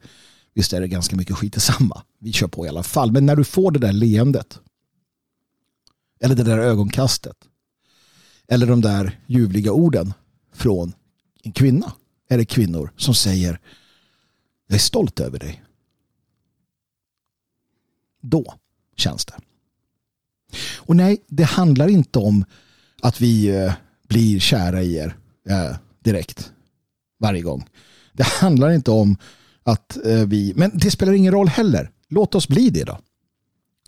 Visst är det ganska mycket skit i samma. Vi kör på i alla fall. Men när du får det där leendet. Eller det där ögonkastet. Eller de där ljuvliga orden från en kvinna. Eller kvinnor som säger jag är stolt över dig. Då känns det. Och nej, det handlar inte om att vi eh, blir kära i er eh, direkt varje gång. Det handlar inte om att eh, vi, men det spelar ingen roll heller. Låt oss bli det då.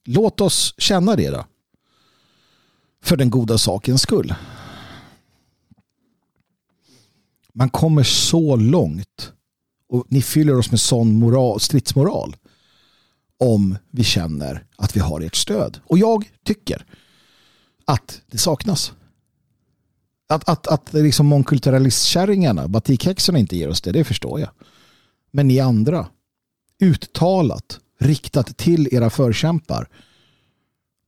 Låt oss känna det då. För den goda sakens skull. Man kommer så långt och ni fyller oss med sån moral, stridsmoral om vi känner att vi har ert stöd. Och jag tycker att det saknas. Att, att, att liksom mångkulturalistkärringarna, batikhäxorna inte ger oss det, det förstår jag. Men ni andra, uttalat, riktat till era förkämpar,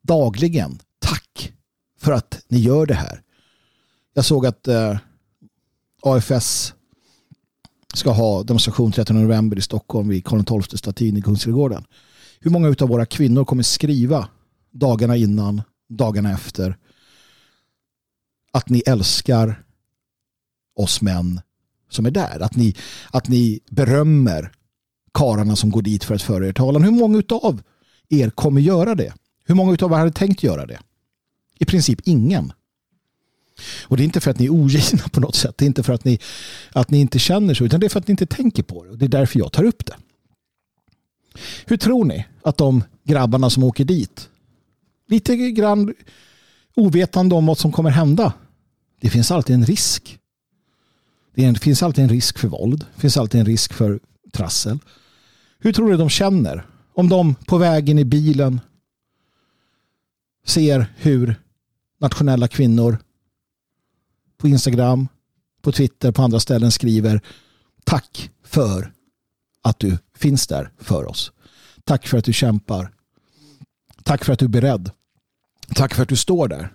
dagligen, tack för att ni gör det här. Jag såg att eh, AFS ska ha demonstration 13 november i Stockholm vid Karl XII-statyn i Kungsträdgården. Hur många av våra kvinnor kommer skriva dagarna innan, dagarna efter att ni älskar oss män som är där. Att ni, att ni berömmer kararna som går dit för att föra er talan. Hur många av er kommer göra det? Hur många av er hade tänkt göra det? I princip ingen. Och det är inte för att ni är ogina på något sätt. Det är inte för att ni, att ni inte känner så. Utan det är för att ni inte tänker på det. Och det är därför jag tar upp det. Hur tror ni att de grabbarna som åker dit lite grann ovetande om vad som kommer hända. Det finns alltid en risk. Det finns alltid en risk för våld. Det finns alltid en risk för trassel. Hur tror du de känner om de på vägen i bilen ser hur nationella kvinnor på Instagram, på Twitter, på andra ställen skriver tack för att du finns där för oss. Tack för att du kämpar. Tack för att du är beredd. Tack för att du står där.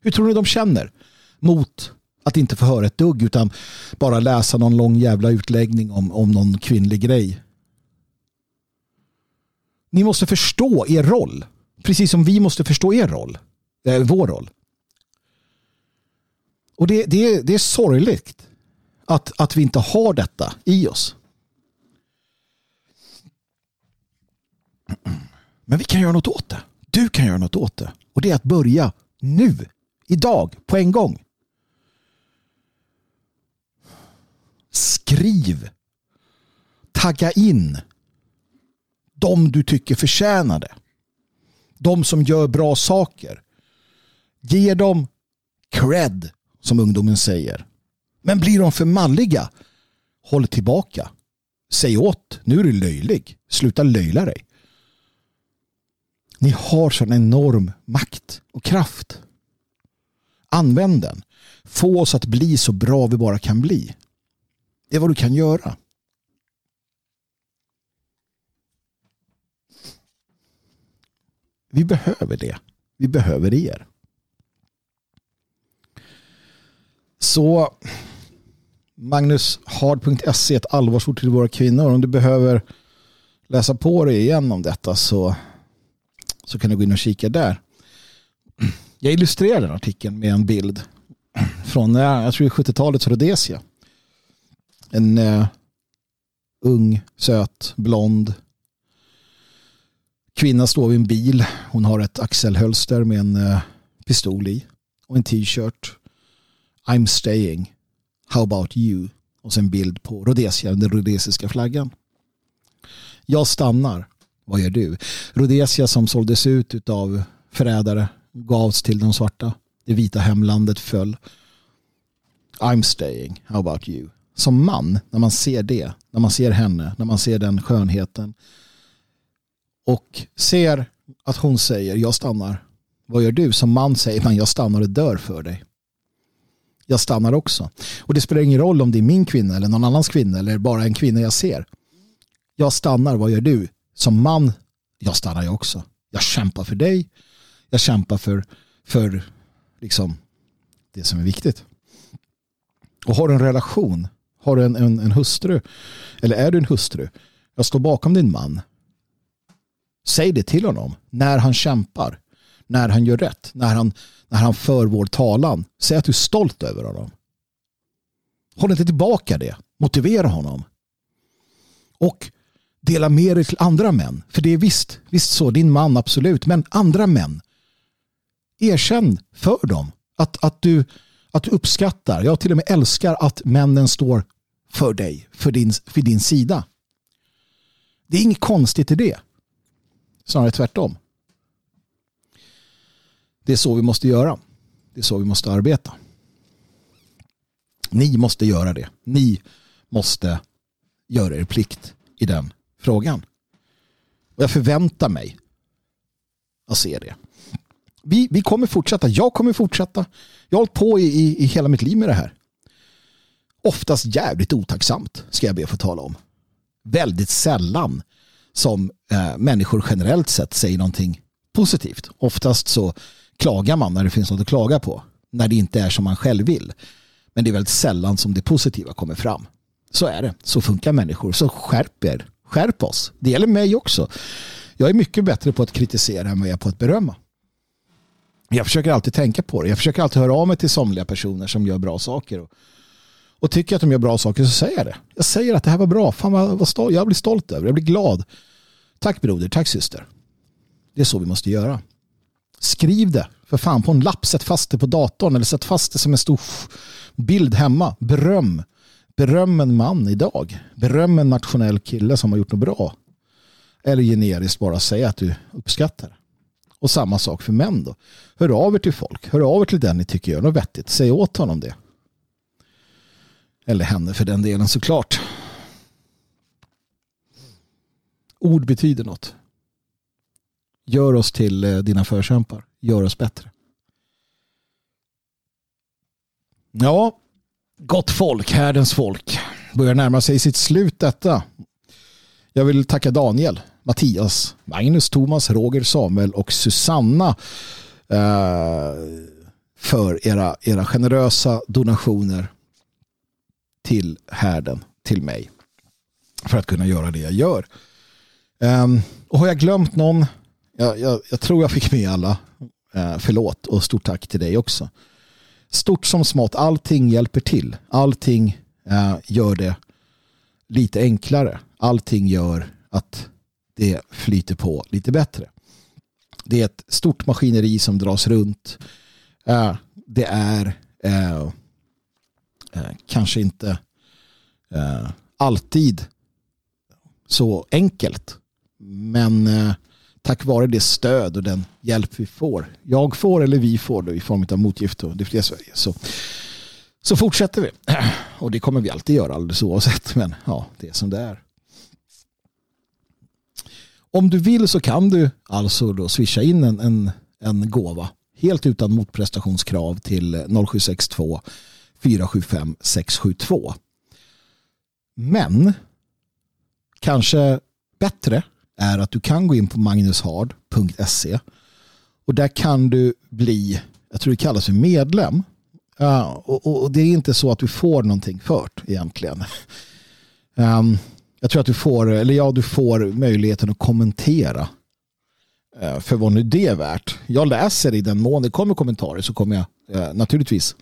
Hur tror ni de känner mot att inte få höra ett dugg utan bara läsa någon lång jävla utläggning om, om någon kvinnlig grej? Ni måste förstå er roll. Precis som vi måste förstå er roll. Eh, vår roll. Och det, det, det är sorgligt att, att vi inte har detta i oss. Men vi kan göra något åt det. Du kan göra något åt det. Och det är att börja nu. Idag. På en gång. Skriv. Tagga in. De du tycker förtjänar det. De som gör bra saker. Ge dem cred, som ungdomen säger. Men blir de för malliga? Håll tillbaka. Säg åt. Nu är du löjlig. Sluta löjla dig. Ni har sån enorm makt och kraft. Använd den. Få oss att bli så bra vi bara kan bli. Det är vad du kan göra. Vi behöver det. Vi behöver er. Så magnushard.se ett allvarsord till våra kvinnor. Om du behöver läsa på dig igen om detta så så kan du gå in och kika där. Jag illustrerar den artikeln med en bild från eh, jag tror 70-talets Rhodesia. En uh, ung, söt, blond kvinna står vid en bil. Hon har ett axelhölster med en uh, pistol i och en t-shirt. I'm staying. How about you? Och sen bild på Rhodesia, den rhodesiska flaggan. Jag stannar. Vad gör du? Rhodesia som såldes ut av förrädare gavs till de svarta. Det vita hemlandet föll. I'm staying. How about you? Som man, när man ser det, när man ser henne, när man ser den skönheten och ser att hon säger jag stannar. Vad gör du? Som man säger man jag stannar och dör för dig. Jag stannar också. Och det spelar ingen roll om det är min kvinna eller någon annans kvinna eller bara en kvinna jag ser. Jag stannar, vad gör du? som man, jag stannar ju också. Jag kämpar för dig. Jag kämpar för, för liksom det som är viktigt. Och har du en relation, har du en, en, en hustru, eller är du en hustru, jag står bakom din man. Säg det till honom när han kämpar, när han gör rätt, när han, när han för vår talan. Säg att du är stolt över honom. Håll inte tillbaka det. Motivera honom. Och Dela med dig till andra män. För det är visst, visst så, din man absolut. Men andra män. Erkänn för dem att, att, du, att du uppskattar, jag till och med älskar att männen står för dig, för din, för din sida. Det är inget konstigt i det. Snarare tvärtom. Det är så vi måste göra. Det är så vi måste arbeta. Ni måste göra det. Ni måste göra er plikt i den frågan. Och jag förväntar mig att se det. Vi, vi kommer fortsätta. Jag kommer fortsätta. Jag har hållit på i, i, i hela mitt liv med det här. Oftast jävligt otacksamt ska jag be att få tala om. Väldigt sällan som eh, människor generellt sett säger någonting positivt. Oftast så klagar man när det finns något att klaga på. När det inte är som man själv vill. Men det är väldigt sällan som det positiva kommer fram. Så är det. Så funkar människor. Så skärp er. Skärp oss. Det gäller mig också. Jag är mycket bättre på att kritisera än vad jag är på att berömma. Jag försöker alltid tänka på det. Jag försöker alltid höra av mig till somliga personer som gör bra saker. Och, och tycker att de gör bra saker så säger jag det. Jag säger att det här var bra. Fan vad, vad stolt. Jag blir stolt över det. Jag blir glad. Tack broder. Tack syster. Det är så vi måste göra. Skriv det för fan på en lapp. Sätt fast det på datorn eller sätt fast det som en stor bild hemma. Beröm. Beröm en man idag. Beröm en nationell kille som har gjort något bra. Eller generiskt bara säga att du uppskattar. Och samma sak för män då. Hör av er till folk. Hör av er till den ni tycker gör något vettigt. Säg åt honom det. Eller henne för den delen såklart. Ord betyder något. Gör oss till eh, dina förkämpar. Gör oss bättre. Ja, gott folk, härdens folk. Börjar närma sig sitt slut detta. Jag vill tacka Daniel, Mattias, Magnus, Thomas, Roger, Samuel och Susanna eh, för era, era generösa donationer till härden, till mig. För att kunna göra det jag gör. Ehm, och har jag glömt någon? Jag, jag, jag tror jag fick med alla. Eh, förlåt och stort tack till dig också. Stort som smått, allting hjälper till. Allting eh, gör det lite enklare. Allting gör att det flyter på lite bättre. Det är ett stort maskineri som dras runt. Eh, det är eh, eh, kanske inte eh, alltid så enkelt men eh, tack vare det stöd och den hjälp vi får, jag får eller vi får då, i form av motgift och det fria Sverige, så, så fortsätter vi. (clears throat) Och det kommer vi alltid göra alldeles oavsett, men ja, det är som det är. Om du vill så kan du alltså då swisha in en, en, en gåva helt utan motprestationskrav till 0762 475 672. Men kanske bättre är att du kan gå in på magnushard.se och där kan du bli, jag tror det kallas för medlem. Och, och, det är inte så att du får någonting fört egentligen. Um, jag tror att du får, eller ja, du får möjligheten att kommentera uh, för vad nu det är värt. Jag läser i den mån det kommer kommentarer så kommer jag uh, naturligtvis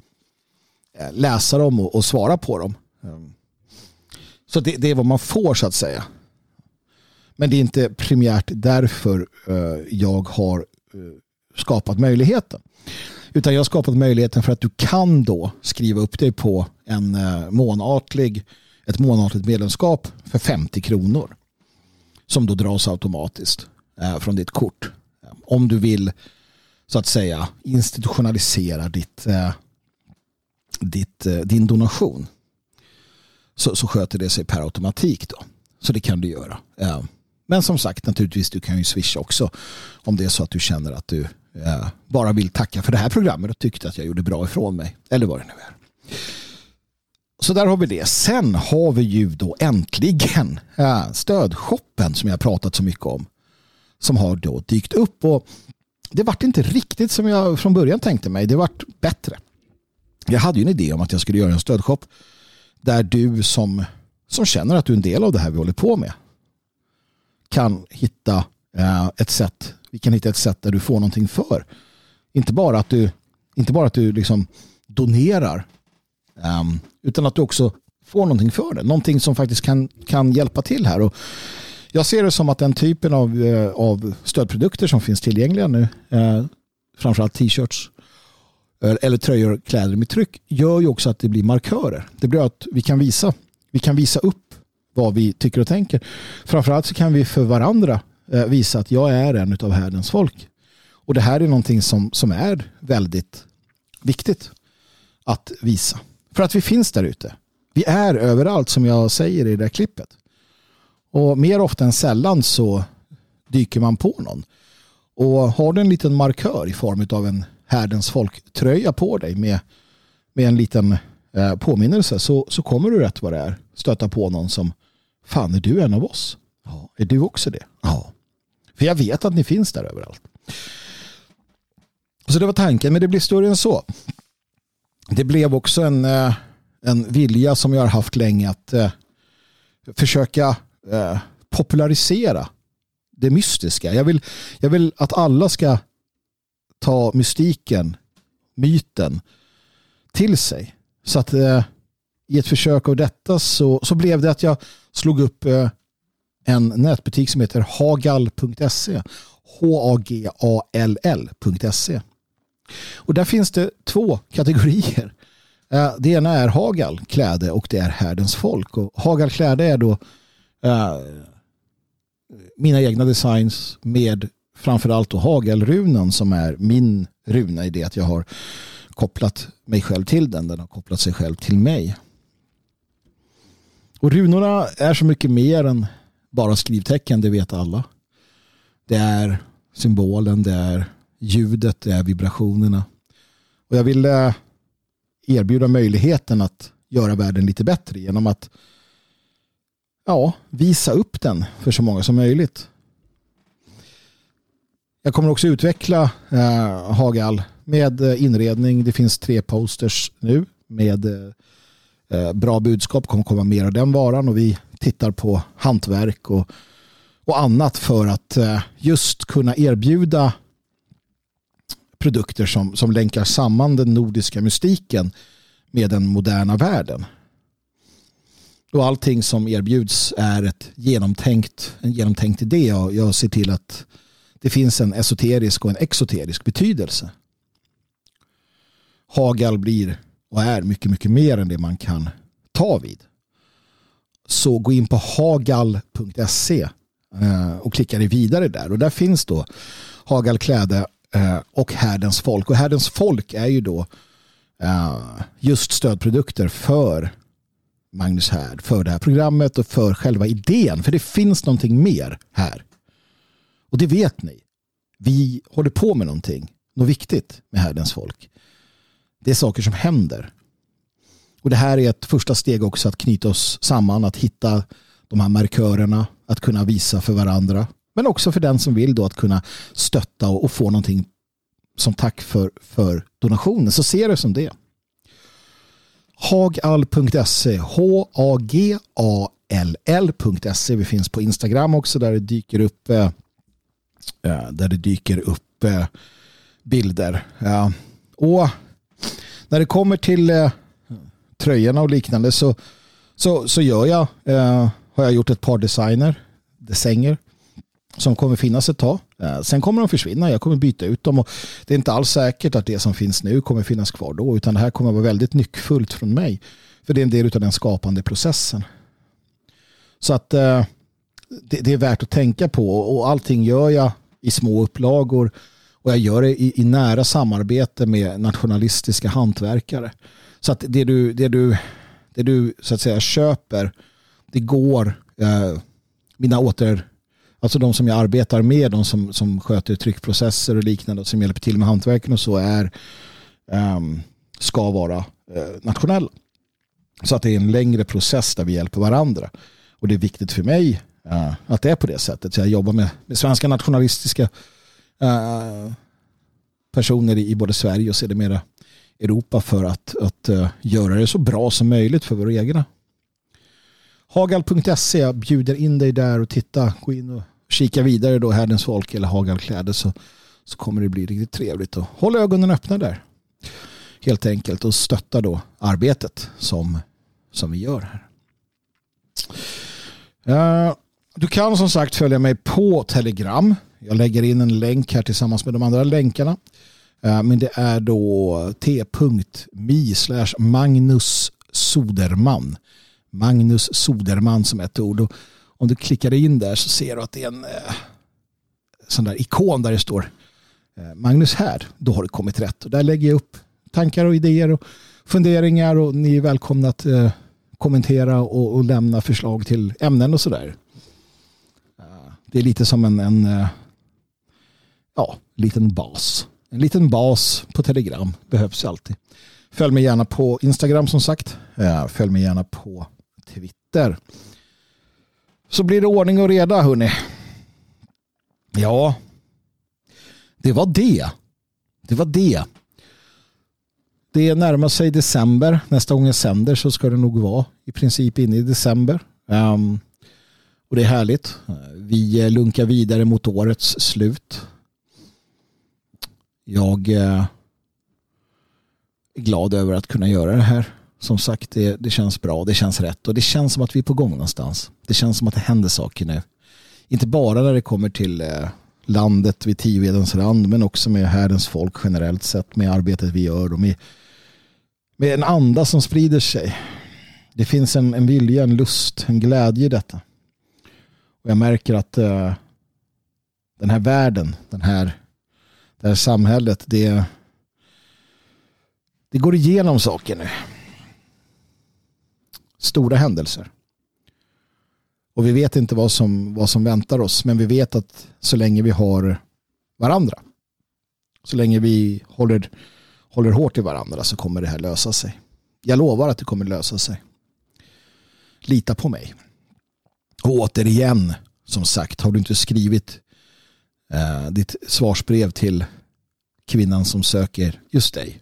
eh, läsa dem och, och, svara på dem. Um, så det, det, är vad man får så att säga. Men det är inte primärt därför eh, jag har eh, skapat möjligheten. Utan jag har skapat möjligheten för att du kan då skriva upp dig på en eh, månatlig, ett månatligt medlemskap för 50 kronor. Som då dras automatiskt från ditt kort. Om du vill så att säga institutionalisera ditt, ditt, din donation. Så, så sköter det sig per automatik då. Så det kan du göra. Men som sagt, naturligtvis, du kan ju swisha också om det är så att du känner att du eh, bara vill tacka för det här programmet och tyckte att jag gjorde bra ifrån mig. Eller vad det nu är. Så där har vi det. Sen har vi ju då äntligen eh, stödshoppen som jag pratat så mycket om. Som har då dykt upp och det vart inte riktigt som jag från början tänkte mig. Det vart bättre. Jag hade ju en idé om att jag skulle göra en stödshop där du som, som känner att du är en del av det här vi håller på med kan hitta eh, ett sätt vi kan hitta ett sätt där du får någonting för. Inte bara att du, inte bara att du liksom donerar ehm, utan att du också får någonting för det. Någonting som faktiskt kan, kan hjälpa till här. Och Jag ser det som att den typen av, eh, av stödprodukter som finns tillgängliga nu, eh, framförallt t-shirts eller tröjor och kläder med tryck, gör ju också att det blir markörer. Det blir att vi kan visa, vi kan visa upp vad vi tycker och tänker. Framförallt så kan vi för varandra eh, visa att jag är en av härdens folk. Och det här är någonting som, som är väldigt viktigt att visa. För att vi finns där ute. Vi är överallt som jag säger i det här klippet. Och mer ofta än sällan så dyker man på någon. Och har du en liten markör i form av en härdens folktröja på dig med, med en liten eh, påminnelse så, så kommer du rätt vad det är stöta på någon som fan är du en av oss? Ja. Är du också det? Ja. För jag vet att ni finns där överallt. Så det var tanken, men det blir större än så. Det blev också en, eh, en vilja som jag har haft länge att eh, försöka eh, popularisera det mystiska. Jag vill, jag vill att alla ska ta mystiken, myten till sig. Så att i ett försök av detta så, så blev det att jag slog upp eh, en nätbutik som heter hagal.se. H-A-G-A-L-L.se. Och där finns det två kategorier. Eh, det ena är Hagal kläde och det är härdens folk. Och Hagal kläde är då eh, mina egna designs med framförallt då Hagelrunan som är min runa i det att jag har kopplat mig själv till den. Den har kopplat sig själv till mig. Och runorna är så mycket mer än bara skrivtecken, det vet alla. Det är symbolen, det är ljudet, det är vibrationerna. Och jag vill eh, erbjuda möjligheten att göra världen lite bättre genom att ja, visa upp den för så många som möjligt. Jag kommer också utveckla eh, Hagal med eh, inredning. Det finns tre posters nu med eh, Eh, bra budskap. Kommer komma mer av den varan och vi tittar på hantverk och, och annat för att eh, just kunna erbjuda produkter som, som länkar samman den nordiska mystiken med den moderna världen. Och allting som erbjuds är ett genomtänkt, en genomtänkt idé och jag ser till att det finns en esoterisk och en exoterisk betydelse. Hagal blir och är mycket, mycket mer än det man kan ta vid. Så gå in på hagal.se eh, och klicka dig vidare där och där finns då Hagal kläde eh, och härdens folk. Och härdens folk är ju då eh, just stödprodukter för Magnus Härd, för det här programmet och för själva idén. För det finns någonting mer här. Och det vet ni. Vi håller på med någonting, något viktigt med härdens folk. Det är saker som händer. Och det här är ett första steg också att knyta oss samman, att hitta de här markörerna, att kunna visa för varandra men också för den som vill då att kunna stötta och, få någonting som tack för, för donationen. Så ser det som det. Hagall.se H-A-G-A-L-L.se Vi finns på Instagram också där det dyker upp eh, eh, där det dyker upp eh, bilder. Och när det kommer till eh, tröjorna och liknande så, så, så gör jag, eh, har jag gjort ett par designer, desänger som kommer finnas ett tag. Eh, sen kommer de försvinna. Jag kommer byta ut dem. Och det är inte alls säkert att det som finns nu kommer finnas kvar då. Utan det här kommer vara väldigt nyckfullt från mig. För det är en del av den skapande processen. Så att eh, det, är värt att tänka på. Och allting gör jag i små upplagor. Och jag gör det i, i nära samarbete med nationalistiska hantverkare. Så att det du, det du, det du så att säga köper, det går eh, mina åter Alltså de som jag arbetar med, de som, som sköter tryckprocesser och liknande och som hjälper till med hantverken och så är eh, ska vara eh, nationella. Så att det är en längre process där vi hjälper varandra. Och det är viktigt för mig eh, att det är på det sättet. Så jag jobbar med, med svenska nationalistiska Eh, personer i, både Sverige och sedermera Europa för att, att uh, göra det så bra som möjligt för våra egna. Hagal.se bjuder in dig där och titta. Gå in och kika vidare då Härdens folk eller Hagalkläder så, så kommer det bli riktigt trevligt. Och håll ögonen öppna där. Helt enkelt och stötta då arbetet som, som vi gör här. Uh, Du kan som sagt följa mig på Telegram. Jag lägger in en länk här tillsammans med de andra länkarna. Eh, men det är då t.mi slash Magnus Soderman. Magnus Soderman som ett ord. Och om du klickar in där så ser du att det är en eh, sån där ikon där det står eh, Magnus här. Då har du kommit rätt. Och där lägger jag upp tankar och idéer och funderingar och ni är välkomna att kommentera och, lämna förslag till ämnen och sådär. Det är lite som en, en ja, liten bas. En liten bas på Telegram behövs alltid. Följ mig gärna på Instagram som sagt. Eh, följ mig gärna på Twitter. Så blir det ordning och reda hörni. Ja, det var det. Det var det. Det närmar sig december. Nästa gång jag sänder så ska det nog vara i princip inne i december. Um, och det är härligt. Vi lunkar vidare mot årets slut. Jag eh, är glad över att kunna göra det här. Som sagt, det, det känns bra, det känns rätt och det känns som att vi är på gång någonstans. Det känns som att det händer saker nu. Inte bara när det kommer till eh, landet vid Tivedens rand men också med härdens folk generellt sett med arbetet vi gör och med, med en anda som sprider sig. Det finns en, en vilja, en lust, en glädje i detta. Och jag märker att uh, den här världen, den här, det här samhället, det, det går igenom saker nu. Stora händelser. Och vi vet inte vad som, vad som väntar oss. Men vi vet att så länge vi har varandra. Så länge vi håller, håller hårt i varandra så kommer det här lösa sig. Jag lovar att det kommer lösa sig. Lita på mig. Och återigen, som sagt, har du inte skrivit eh, ditt svarsbrev till kvinnan som söker just dig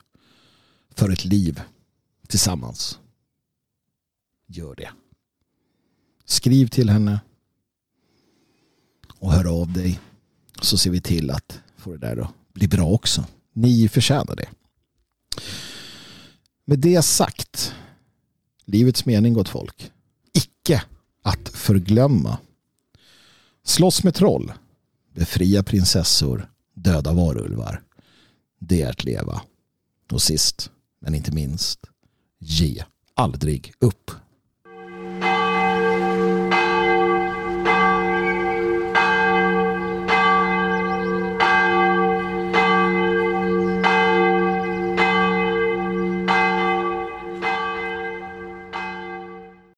för ett liv tillsammans. Gör det. Skriv till henne och hör av dig så ser vi till att få det där att bli bra också. Ni förtjänar det. Med det sagt, livets mening gott folk, icke att förglömma. Slåss med troll, befria prinsessor, döda varulvar. Det är att leva. Och sist, men inte minst, ge aldrig upp.